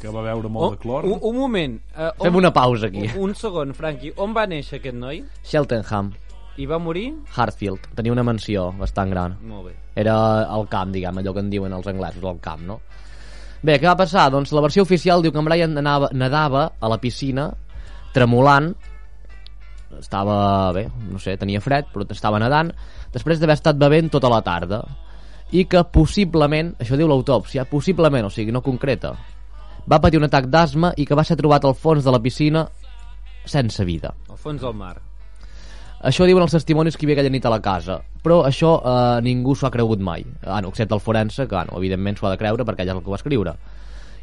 Que va veure molt Oh, de clor. un, un moment. Uh, Fem una pausa aquí. Un, un segon, Franqui. On va néixer aquest noi? Cheltenham, I va morir? Hartfield. Tenia una mansió bastant gran. Molt bé. Era al camp, diguem, allò que en diuen els anglesos, al camp, no? Bé, què va passar? Doncs la versió oficial diu que en Brian anava, nedava a la piscina, tremolant, estava, bé, no sé, tenia fred, però estava nedant, després d'haver estat bevent tota la tarda, i que possiblement, això diu l'autòpsia, possiblement, o sigui, no concreta, va patir un atac d'asma i que va ser trobat al fons de la piscina sense vida. Al fons del mar. Això diuen els testimonis que hi havia aquella nit a la casa, però això eh, ningú s'ho ha cregut mai, ah, no, excepte el forense, que bueno, evidentment s'ho ha de creure perquè ell és el que ho va escriure.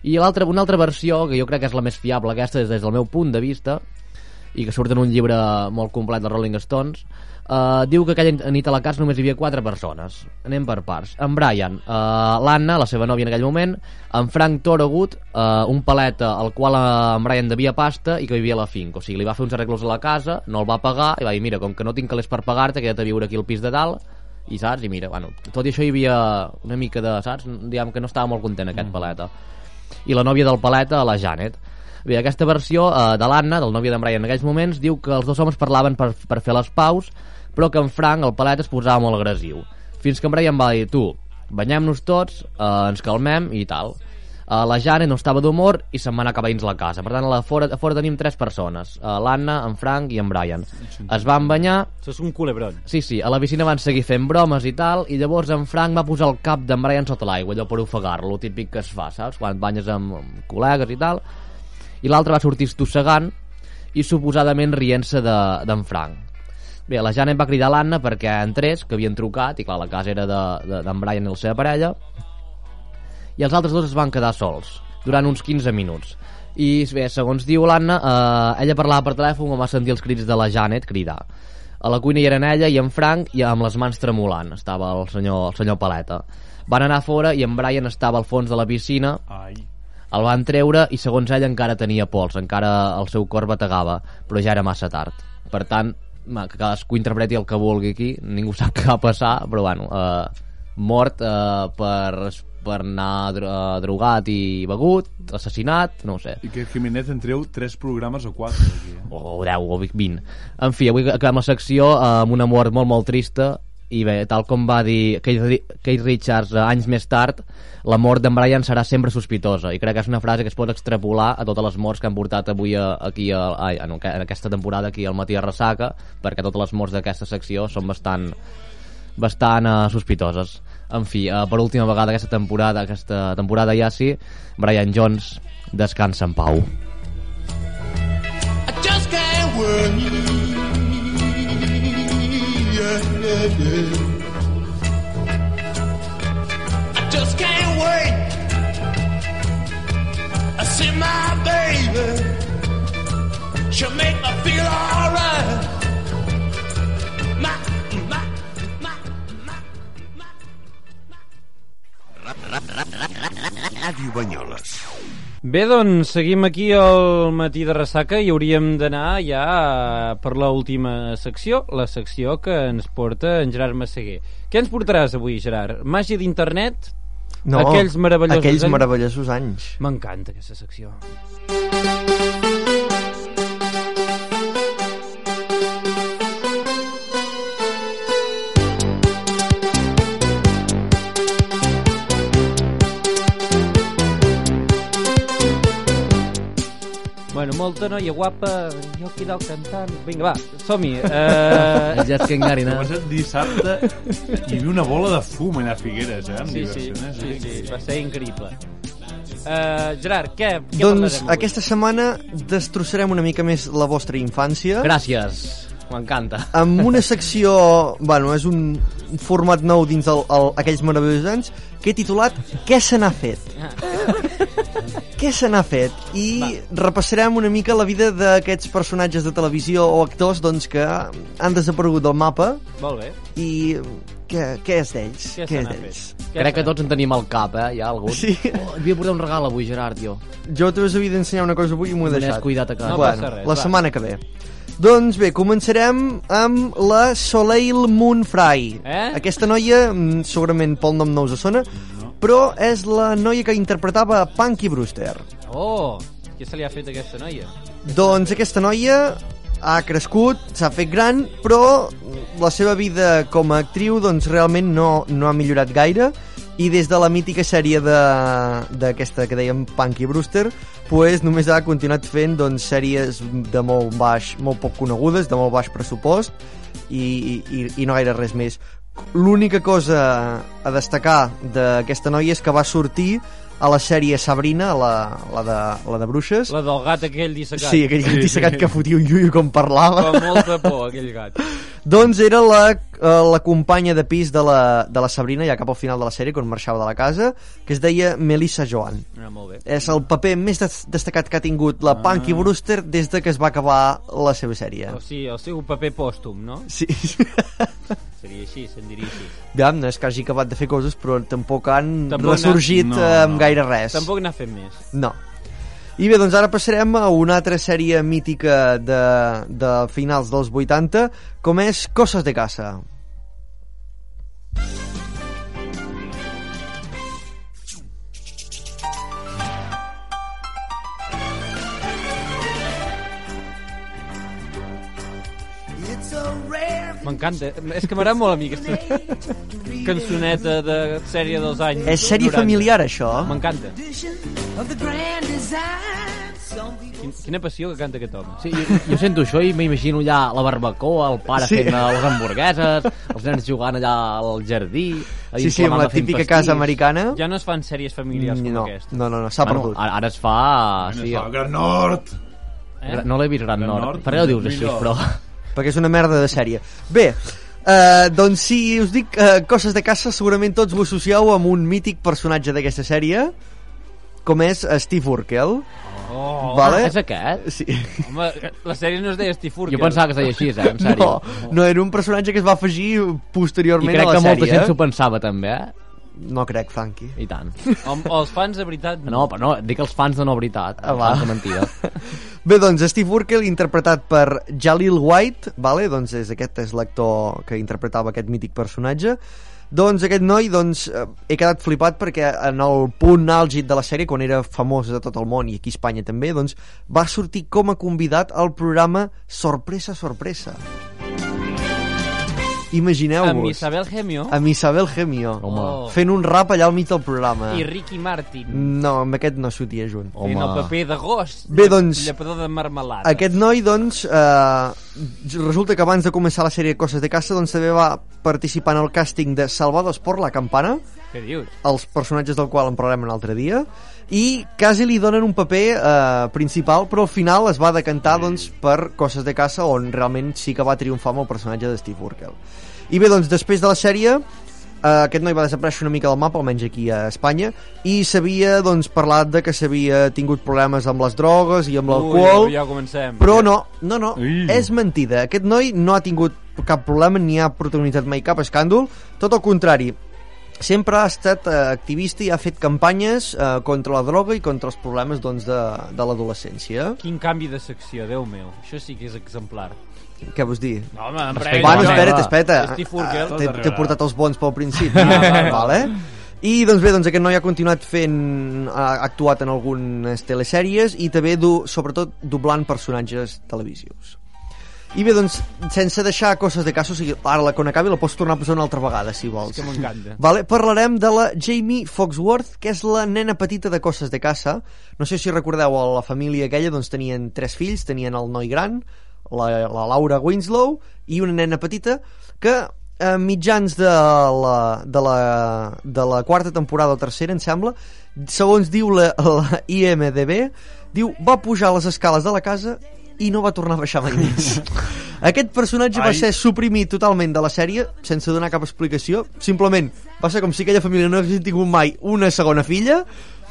I l'altra, una altra versió, que jo crec que és la més fiable, aquesta des, des del meu punt de vista, i que surt en un llibre molt complet de Rolling Stones, eh, diu que aquella nit a la casa només hi havia quatre persones. Anem per parts. En Brian, eh, l'Anna, la seva nòvia en aquell moment, en Frank Thorogood, eh, un paleta al qual eh, en Brian devia pasta i que vivia a la finca. O sigui, li va fer uns arreglos a la casa, no el va pagar, i va dir, mira, com que no tinc calés per pagar-te, queda't a viure aquí al pis de dalt, i saps? I mira, bueno, tot i això hi havia una mica de, saps? Diguem que no estava molt content aquest paleta. I la nòvia del paleta, la Janet. Bé, aquesta versió eh, de l'Anna, del nòvio d'en Brian en aquells moments, diu que els dos homes parlaven per, per fer les paus, però que en Frank, el paleta, es posava molt agressiu. Fins que en Brian va dir, tu, banyem-nos tots, eh, ens calmem i tal. Uh, la Janet no estava d'humor i se'n va anar cap a dins la casa. Per tant, a la fora, a fora tenim tres persones. Uh, L'Anna, en Frank i en Brian. Es van banyar... Això és un culebron. Sí, sí, a la piscina van seguir fent bromes i tal, i llavors en Frank va posar el cap d'en Brian sota l'aigua, allò per ofegar-lo, típic que es fa, saps? Quan et banyes amb, amb col·legues i tal. I l'altre va sortir estossegant i suposadament rient-se de- d'en Frank. Bé, la Janet va cridar l'Anna perquè entrés, que havien trucat, i clar, la casa era d'en de, d'en Brian i la seva parella, i els altres dos es van quedar sols durant uns 15 minuts. I bé, segons diu l'Anna eh, ella parlava per telèfon quan va sentir els crits de la Janet cridar. A la cuina hi eren ella i en Frank i amb les mans tremolant estava el senyor, el senyor Paleta. Van anar fora i en Brian estava al fons de la piscina. Ai. el van treure i segons ell encara tenia pols encara el seu cor bategava però ja era massa tard. Per tant que cadascú interpreti el que vulgui aquí ningú sap què va passar però bueno eh, mort eh, per, per anar dro eh, drogat i begut assassinat, no ho sé I que Jiménez en treu 3 programes o 4 aquí, eh? o 10 o 20 en fi, avui acabem la secció eh, amb una mort molt molt trista i bé, tal com va dir Keith, Ri- Keith Richards eh, anys més tard la mort d'en Brian serà sempre sospitosa. I crec que és una frase que es pot extrapolar a totes les morts que han portat avui a, aquí a, a, en, en aquesta temporada aquí al matí a Ressaca perquè totes les morts d'aquesta secció són bastant bastant uh, sospitoses. En fi, uh, per última vegada aquesta temporada aquesta temporada ja sí Brian Jones descansa en pau. I just can't wait. Yeah. I just can't wait. I see my baby. She'll make me feel alright. My, my, my, my, my. Banyoles. Bé, doncs, seguim aquí al matí de ressaca i hauríem d'anar ja per la última secció, la secció que ens porta en Gerard Massaguer. Què ens portaràs avui, Gerard? Màgia d'internet? No, aquells meravellosos aquells anys? meravellosos anys. M'encanta aquesta secció. Bueno, molta noia guapa, jo aquí dalt cantant... Vinga, va, som-hi. Uh... Ja és que engarina. Ha passat dissabte i hi havia una bola de fum allà a Figueres, eh? amb Sí, sí, diversió, eh? sí, sí, va ser increïble. Uh, Gerard, què, què Doncs aquesta setmana destrossarem una mica més la vostra infància. Gràcies. M'encanta. amb una secció, bueno, és un un format nou dins el, el, aquells meravellosos anys que he titulat Què se n'ha fet? Què se n'ha fet? I repassarem una mica la vida d'aquests personatges de televisió o actors doncs, que han desaparegut del mapa Molt bé. i què, què és d'ells? Què Què és d'ells? Crec que tots en tenim al cap, eh? Hi ha algun. Sí. Oh, et havia portat un regal avui, Gerard, jo. Jo t'ho havia d'ensenyar una cosa avui i m'ho he deixat. descuidat a casa. No bueno, passa res, la va. setmana que ve. Doncs bé, començarem amb la Soleil Moon Fry. Eh? Aquesta noia, mm, segurament pel nom no us sona, però és la noia que interpretava Punky Brewster. Oh, què se li ha fet a aquesta noia? Doncs aquesta noia ha crescut, s'ha fet gran, però la seva vida com a actriu doncs realment no, no ha millorat gaire i des de la mítica sèrie de- d'aquesta que dèiem Punky Brewster pues, només ha continuat fent doncs, sèries de molt baix, molt poc conegudes, de molt baix pressupost i, i, i no gaire res més. L'única cosa a destacar d'aquesta noia és que va sortir a la sèrie Sabrina, la, la, de, la de bruixes. La del gat aquell dissecat. Sí, aquell gat dissecat que fotia un iuio com parlava. Fa molta por, aquell gat. Doncs era la, la companya de pis de la, de la Sabrina, ja cap al final de la sèrie, quan marxava de la casa, que es deia Melissa Joan. Ah, molt bé. És el paper més des destacat que ha tingut la Punky Brewster des de que es va acabar la seva sèrie. O sigui, el seu paper pòstum, no? Sí. Seria així, se'n diria així. Aviam, no és que hagi acabat de fer coses, però tampoc han Tampoc ressorgit no, eh, amb no. gaire res. Tampoc n'ha fet més. No. I bé, doncs ara passarem a una altra sèrie mítica de, de finals dels 80, com és Coses de Casa. M'encanta. És que m'agrada molt a mi aquesta cançoneta de sèrie dels anys És sèrie 90. familiar, això? M'encanta. Quin, quina passió que canta aquest home. Sí, jo, jo sento això i m'imagino allà la barbacoa, el pare Sí. fent les hamburgueses, els nens jugant allà al jardí... a Sí, sí, amb la típica pastís. casa americana. Ja no es fan sèries familiars com no, aquesta. no, no, no s'ha Bueno, perdut. ara, ara es fa... Sí, Sí, el Gran Nord! Eh? No l'he vist Gran Gran Nord. Nord, Per què ho dius així, però... perquè és una merda de sèrie. Bé, eh, doncs si us dic eh, coses de casa, segurament tots ho associeu amb un mític personatge d'aquesta sèrie, com és Steve Urkel. Oh, Vale? És aquest? Sí. Home, la sèrie no es deia Steve Urkel. Jo pensava que es deia així, eh? En sèrio. No, no, era un personatge que es va afegir I posteriorment crec a la que molta sèrie. gent s'ho pensava també, eh? No crec, Frankie. I tant. O, o els fans de veritat... No, però no, dic els fans de no veritat. Ah, els va. fans de mentida. Bé, doncs, Steve Urkel, interpretat per Jalil White, vale? doncs és, aquest és l'actor que interpretava aquest mític personatge, doncs aquest noi, doncs, eh, he quedat flipat perquè en el punt àlgid de la sèrie, quan era famós a tot el món i aquí a Espanya també, doncs, va sortir com a convidat al programa Sorpresa, Sorpresa. Imagineu-vos. Amb Isabel Gemio Amb Isabel Gemio. Home. Oh. Fent un rap allà al mig del programa. i Ricky Martin. No, amb aquest no sortia junt. Home. Fent el paper de gos. Bé, doncs, Llepador de marmelada. Aquest noi, doncs, eh, resulta que abans de començar la sèrie Coses de Casa, doncs també va participar en el càsting de Salvados por la Campana, Què dius? els personatges del qual en parlarem un altre dia, i quasi li donen un paper eh, principal, però al final es va decantar doncs, per Coses de Casa, on realment sí que va triomfar amb el personatge de Steve Urkel. I bé, doncs, després de la sèrie, eh, aquest noi va desaparèixer una mica del mapa, almenys aquí a Espanya, i s'havia doncs, parlat de que s'havia tingut problemes amb les drogues i amb l'alcohol, Ui, ja comencem. però no, no, no, Ui. és mentida. Aquest noi no ha tingut cap problema ni ha protagonitzat mai cap escàndol. Tot el contrari, sempre ha estat eh, activista i ha fet campanyes eh, contra la droga i contra els problemes doncs, de, de l'adolescència. Quin canvi de secció, Déu meu. Això sí que és exemplar. Què vols dir? No, home, Respecte. Bueno, no, espera't, espera't. T'he portat els bons pel principi. Ah, vale. vale? I doncs bé, doncs aquest noi ha continuat fent, ha actuat en algunes telesèries i també, du, sobretot, doblant personatges televisius. I bé, doncs, sense deixar coses de cas, o sigui, ara la, quan acabi la pots tornar a posar una altra vegada, si vols. Que m'encanta. Vale, parlarem de la Jamie Foxworth, que és la nena petita de Coses de Casa. No sé si recordeu, a la família aquella doncs, tenien tres fills, tenien el noi gran, la, la Laura Winslow, i una nena petita, que a mitjans de la, de, la, de la quarta temporada o tercera, em sembla, segons diu la, la IMDB, diu, va pujar les escales de la casa i no va tornar a baixar mai més. Aquest personatge va Ai. ser suprimit totalment de la sèrie sense donar cap explicació. Simplement va ser com si aquella família no hagués tingut mai una segona filla,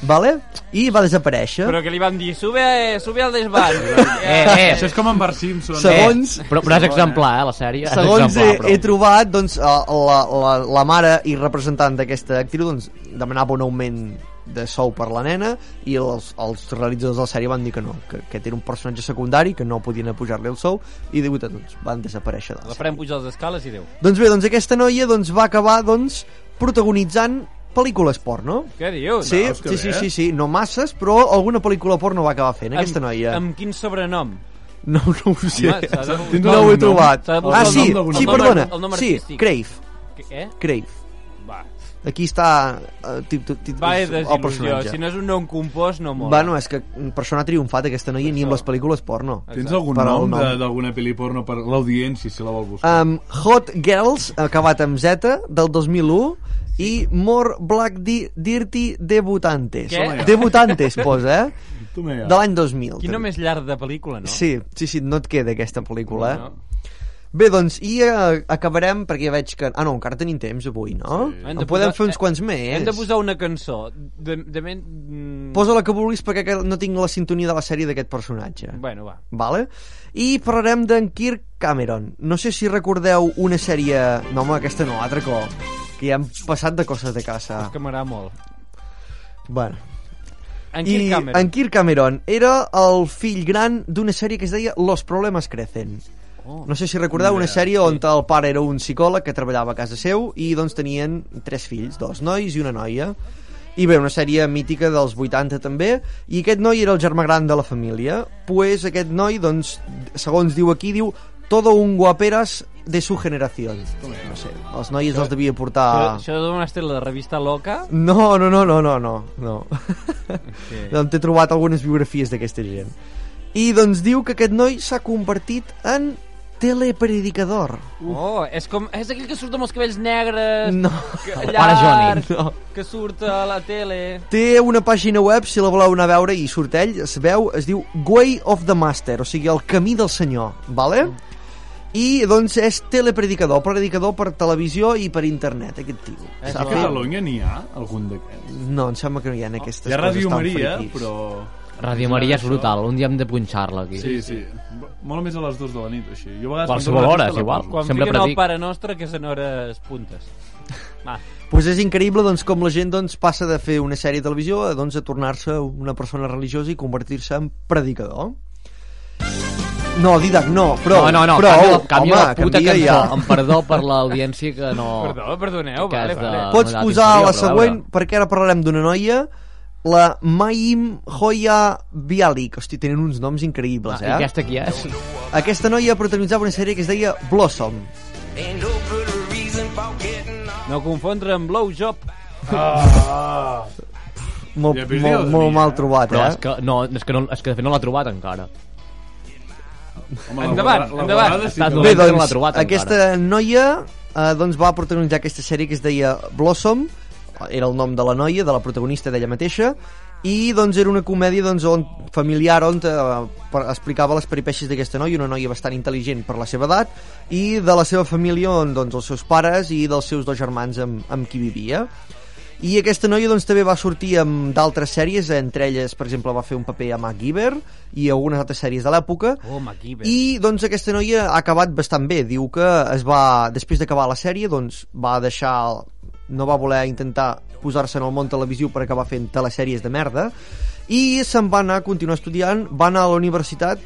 vale? i va desaparèixer. Però que li van dir, sube, eh, sube al desván. Eh, eh, Això és com en Bart Simpson. Segons- eh, però, però és exemplar, eh, la sèrie. Segons he, però. he trobat, doncs, eh, la, la, la mare i representant d'aquesta actriu doncs, demanava un augment de sou per la nena i els, els realitzadors de la sèrie van dir que no, que aquest era un personatge secundari, que no podien pujar-li el sou i de veritat, doncs, van desaparèixer de la La farem pujar les escales i Déu. Doncs bé, doncs aquesta noia doncs, va acabar doncs, protagonitzant pel·lícules porno. Què dius? Sí, que sí, sí, bé. sí, sí, no masses, però alguna pel·lícula porno va acabar fent, aquesta amb, noia. Amb quin sobrenom? No, no ho sé. Home, de- Tens no ho he trobat. Ah, sí, sí, perdona. Sí. Crave. Que- Eh? Crave. Aquí està uh, tip, tip, tip, Va, el personatge. Si no és un nom compost, no mola. Bueno, és que per això no ha triomfat aquesta noia ni amb les pel·lícules porno. Tens algun Per nom d'alguna pel·li porno per l'audiència, si la vol buscar? Um, Hot Girls, acabat amb Z, del 2001, i More Black Di Dirty Debutantes. Què? Debutantes, posa, eh? De l'any 2000. Quin nom també. més llarg de pel·lícula, no? Sí, sí, sí, no et queda aquesta pel·lícula, eh? No. Bé, doncs, i eh, acabarem, perquè ja veig que... Ah, no, encara tenim temps avui, no? Hem En de podem posar- fer uns quants més. Hem de posar una cançó. De, de men... mm, Posa la que vulguis perquè no tinc la sintonia de la sèrie d'aquest personatge. Bueno, va. Vale? I parlarem d'en Kirk Cameron. No sé si recordeu una sèrie... No, home, aquesta no, altre cop. Que ja hem passat de coses de casa. És que m'agrada molt. Bueno. En I Kirk Cameron. en Kirk Cameron era el fill gran d'una sèrie que es deia Los problemas crecen. No sé si recordeu una sèrie on el pare era un psicòleg que treballava a casa seu i doncs tenien tres fills, dos nois i una noia. I bé, una sèrie mítica dels 80 també, i aquest noi era el germà gran de la família. Pues aquest noi, doncs, segons diu aquí, diu todo un guaperas de su generación. No sé, els nois els devia Això, portar... això d'on has tret la revista Loca? No, no, no, no, no, no, no. Sí. doncs t'he trobat algunes biografies d'aquesta gent. I doncs diu que aquest noi s'ha convertit en telepredicador. Oh, és, com, és aquell que surt amb els cabells negres, No. que, El pare Johnny. llarg, No. que surt a la tele... Té una pàgina web, si la voleu anar a veure, i surt ell, es veu, es diu Way of the Master, o sigui, el camí del senyor, vale? I, doncs, és telepredicador, predicador per televisió i per internet, aquest tio. És A. Catalunya n'hi ha algun d'aquests? No, em sembla que no hi ha aquestes Hi ha coses Ràdio tan Maria, friquis. però... Ràdio Maria és brutal, un dia hem de punxar-la aquí. Sí, sí. Molt més a les dues de la nit, així. Jo a vegades... Qualsevol hora, és igual. Quan Sempre fiquen el predic. Pare Nostre, que són hores puntes. Va, pues és increïble doncs, com la gent doncs, passa de fer una sèrie de televisió a, doncs, a tornar-se una persona religiosa i convertir-se en predicador. No, Didac, no, però... no, no, no, però, canvia, canvia home, la puta canvia cançó. ja. Amb perdó per l'audiència que no... perdó, perdoneu, Que vale, és de- vale. Pots posar la següent, perquè ara parlarem d'una noia, la Mayim Hoya Bialik. Hosti, tenen uns noms increïbles, Ah, eh? aquesta qui és? Aquesta noia protagonitzava una sèrie que es deia Blossom. No confondre amb Blowjob. Molt, Ja molt, molt mal trobat, Però eh? és que, no, és que, no, és que de fet no l'ha trobat encara. Home, la Endavant, la endavant. vegada sí dolent. Bé, no doncs, trobat aquesta noia eh, doncs, va protagonitzar aquesta sèrie que es deia Blossom, era el nom de la noia, de la protagonista d'ella mateixa, i doncs era una comèdia doncs, on, familiar on eh, per- explicava les peripècies d'aquesta noia, una noia bastant intel·ligent per la seva edat, i de la seva família, on doncs, els seus pares i dels seus dos germans amb, amb qui vivia. I aquesta noia doncs, també va sortir amb d'altres sèries, entre elles, per exemple, va fer un paper a MacGyver i algunes altres sèries de l'època, Oh, MacGyver. i doncs aquesta noia ha acabat bastant bé. Diu que es va, després d'acabar la sèrie, doncs va deixar no va voler intentar posar-se en el món televisiu per acabar fent telesèries de merda i se'n va anar a continuar estudiant, va anar a la universitat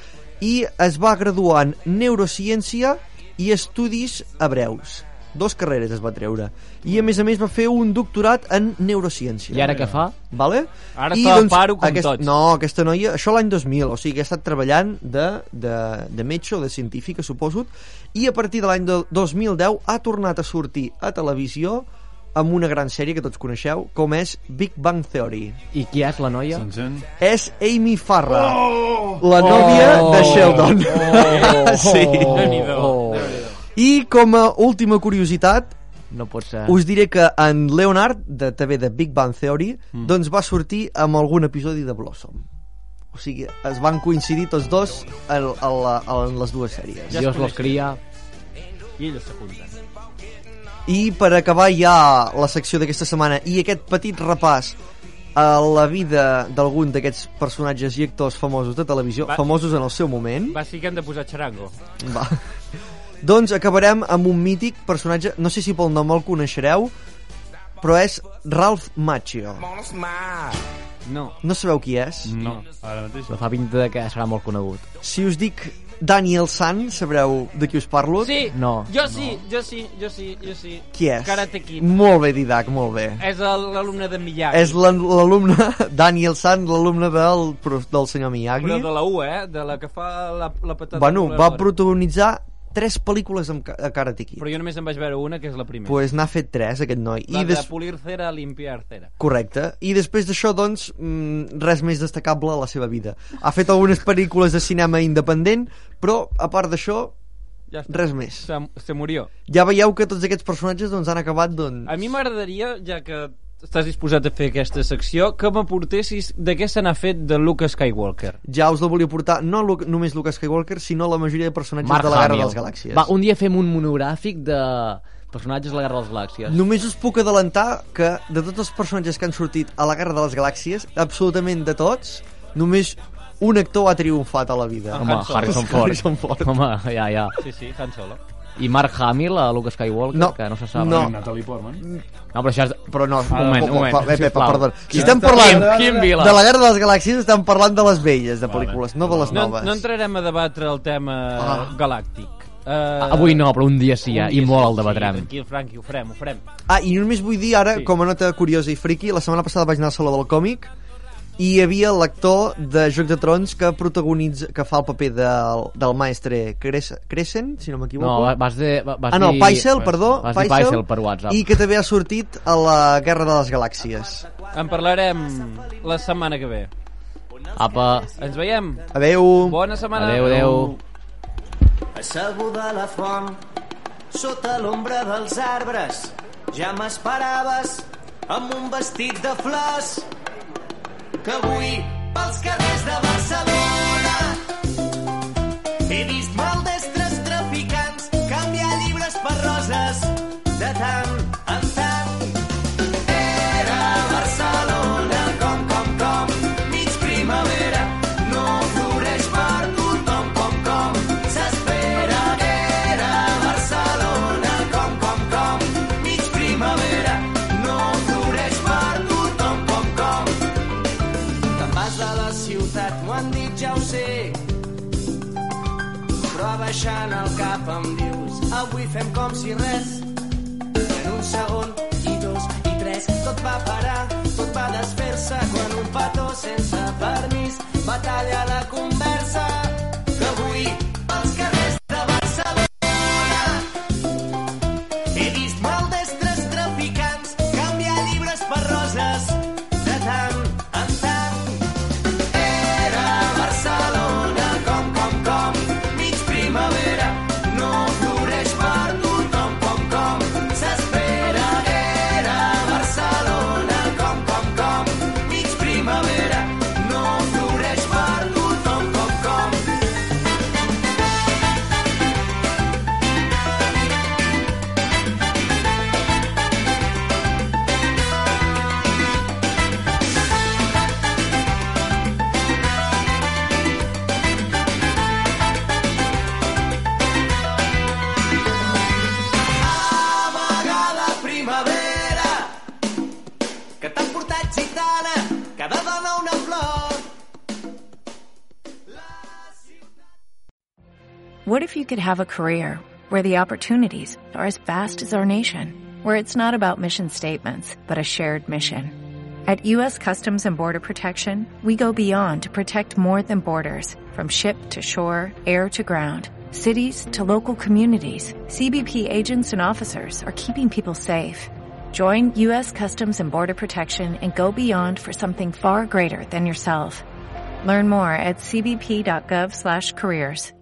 i es va graduar en Neurociència i Estudis Hebreus. Dos carreres es va treure. I a més a més va fer un doctorat en Neurociència. I ara què fa? Vale? Ara està al paro com tots. No, aquesta noia, això l'any 2000, o sigui que ha estat treballant de, de, de metge o de científica, suposo, i a partir de l'any de 2010 ha tornat a sortir a televisió amb una gran sèrie que tots coneixeu, com és Big Bang Theory. I qui és la noia? S'encén. És Amy Farrah, la nòvia Oh! de Sheldon. Oh! sí. Oh! I com a última curiositat, No pot ser. us diré que en Leonard, de TV de Big Bang Theory, mm. doncs va sortir amb algun episodi de Blossom. O sigui, es van coincidir tots dos en, en, la, en les dues sèries. Dios los cria. I ella s'apunta. I per acabar ja la secció d'aquesta setmana i aquest petit repàs a la vida d'algun d'aquests personatges i actors famosos de televisió, Va. famosos en el seu moment, Va, sí que hem de posar xarango. va. doncs acabarem amb un mític personatge, no sé si pel nom el coneixereu, però és Ralph Macchio. No. No sabeu qui és? No, ara mateix. Però fa pinta de que serà molt conegut. Si us dic Daniel San, sabreu de qui us parlo? Sí, No. jo sí, jo sí, jo sí, jo sí. Qui és? Karate Kid. Molt bé, Didac, molt bé. És l'alumne de Miyagi. És l'al- l'alumne, Daniel San, l'alumne del, del senyor Miyagi. Però de la U, eh? De la que fa la, la patata Bueno, va protagonitzar tres pel·lícules amb Ka- a Karate Kid. Però jo només en vaig veure una, que és la primera. pues n'ha fet tres, aquest noi. la I de des... polir cera, limpiar cera. Correcte. I després d'això, doncs, mm, res més destacable a la seva vida. Ha fet algunes pel·lícules de cinema independent, però, a part d'això, Ja està. res més. Se, se murió. Ja veieu que tots aquests personatges doncs, han acabat, doncs... A mi m'agradaria, ja que estàs disposat a fer aquesta secció, que m'aportessis de què se n'ha fet de Luke Skywalker. Ja us la volia portar, no Luke, només Luke Skywalker, sinó la majoria de personatges Mark de la Guerra Hamill. de les Galàxies. Va, un dia fem un monogràfic de personatges de la Guerra de les Galàxies. Només us puc adelantar que de tots els personatges que han sortit a la Guerra de les Galàxies, absolutament de tots, només un actor ha triomfat a la vida. Home. Harrison Ford. Harrison Ford. Home, ja, ja. Sí, sí, Han Solo. I Mark Hamill, a Luke Skywalker, No, que no se sap. no. Natalie Portman. no però això és... Però no, Un moment, un moment, Pepa, sisplau. perdó. Si estem parlant Quim- Quim de la Guerra de les Galàxies, estem parlant de les velles de pel·lícules, no de les No, noves. no entrarem a debatre el tema Ah. galàctic. Uh, Avui no, però un dia sí, ja, un i dia molt sí, el debatrem. Sí, tranquil, Franqui, ho farem, ho farem. Ah, i només vull dir ara, Sí. com a nota curiosa i friki, la setmana passada vaig anar a la sala del còmic i hi havia l'actor de Joc de Trons que protagonitza, que fa el paper del, del maestre Cres Crescent, si no m'equivoco. No, va- vas de... va- Vas ah, no. Paisel, perdó. Vas dir Paisel per WhatsApp. I que també ha sortit a la Guerra de les Galàxies. En parlarem la setmana que ve. Apa, Ens veiem. Adeu. Bona setmana. adeu, adeu. Asseguda a la font, sota l'ombra dels arbres, ja m'esperaves amb un vestit de flors que avui pels carrers de Barcelona m'ho han dit, ja ho sé, però abaixant el cap em dius avui fem com si res i en un segon i dos i tres tot va parar, tot va desfer-se quan un petó sense permís va tallar la conversa could have a career where the opportunities are as vast as our nation, where it's not about mission statements, but a shared mission? At U.S. Customs and Border Protection, we go beyond to protect more than borders, from ship to shore, air to ground, cities to local communities. CBP agents and officers are keeping people safe. Join U.S. Customs and Border Protection and go beyond for something far greater than yourself. Learn more at cbp.gov/careers.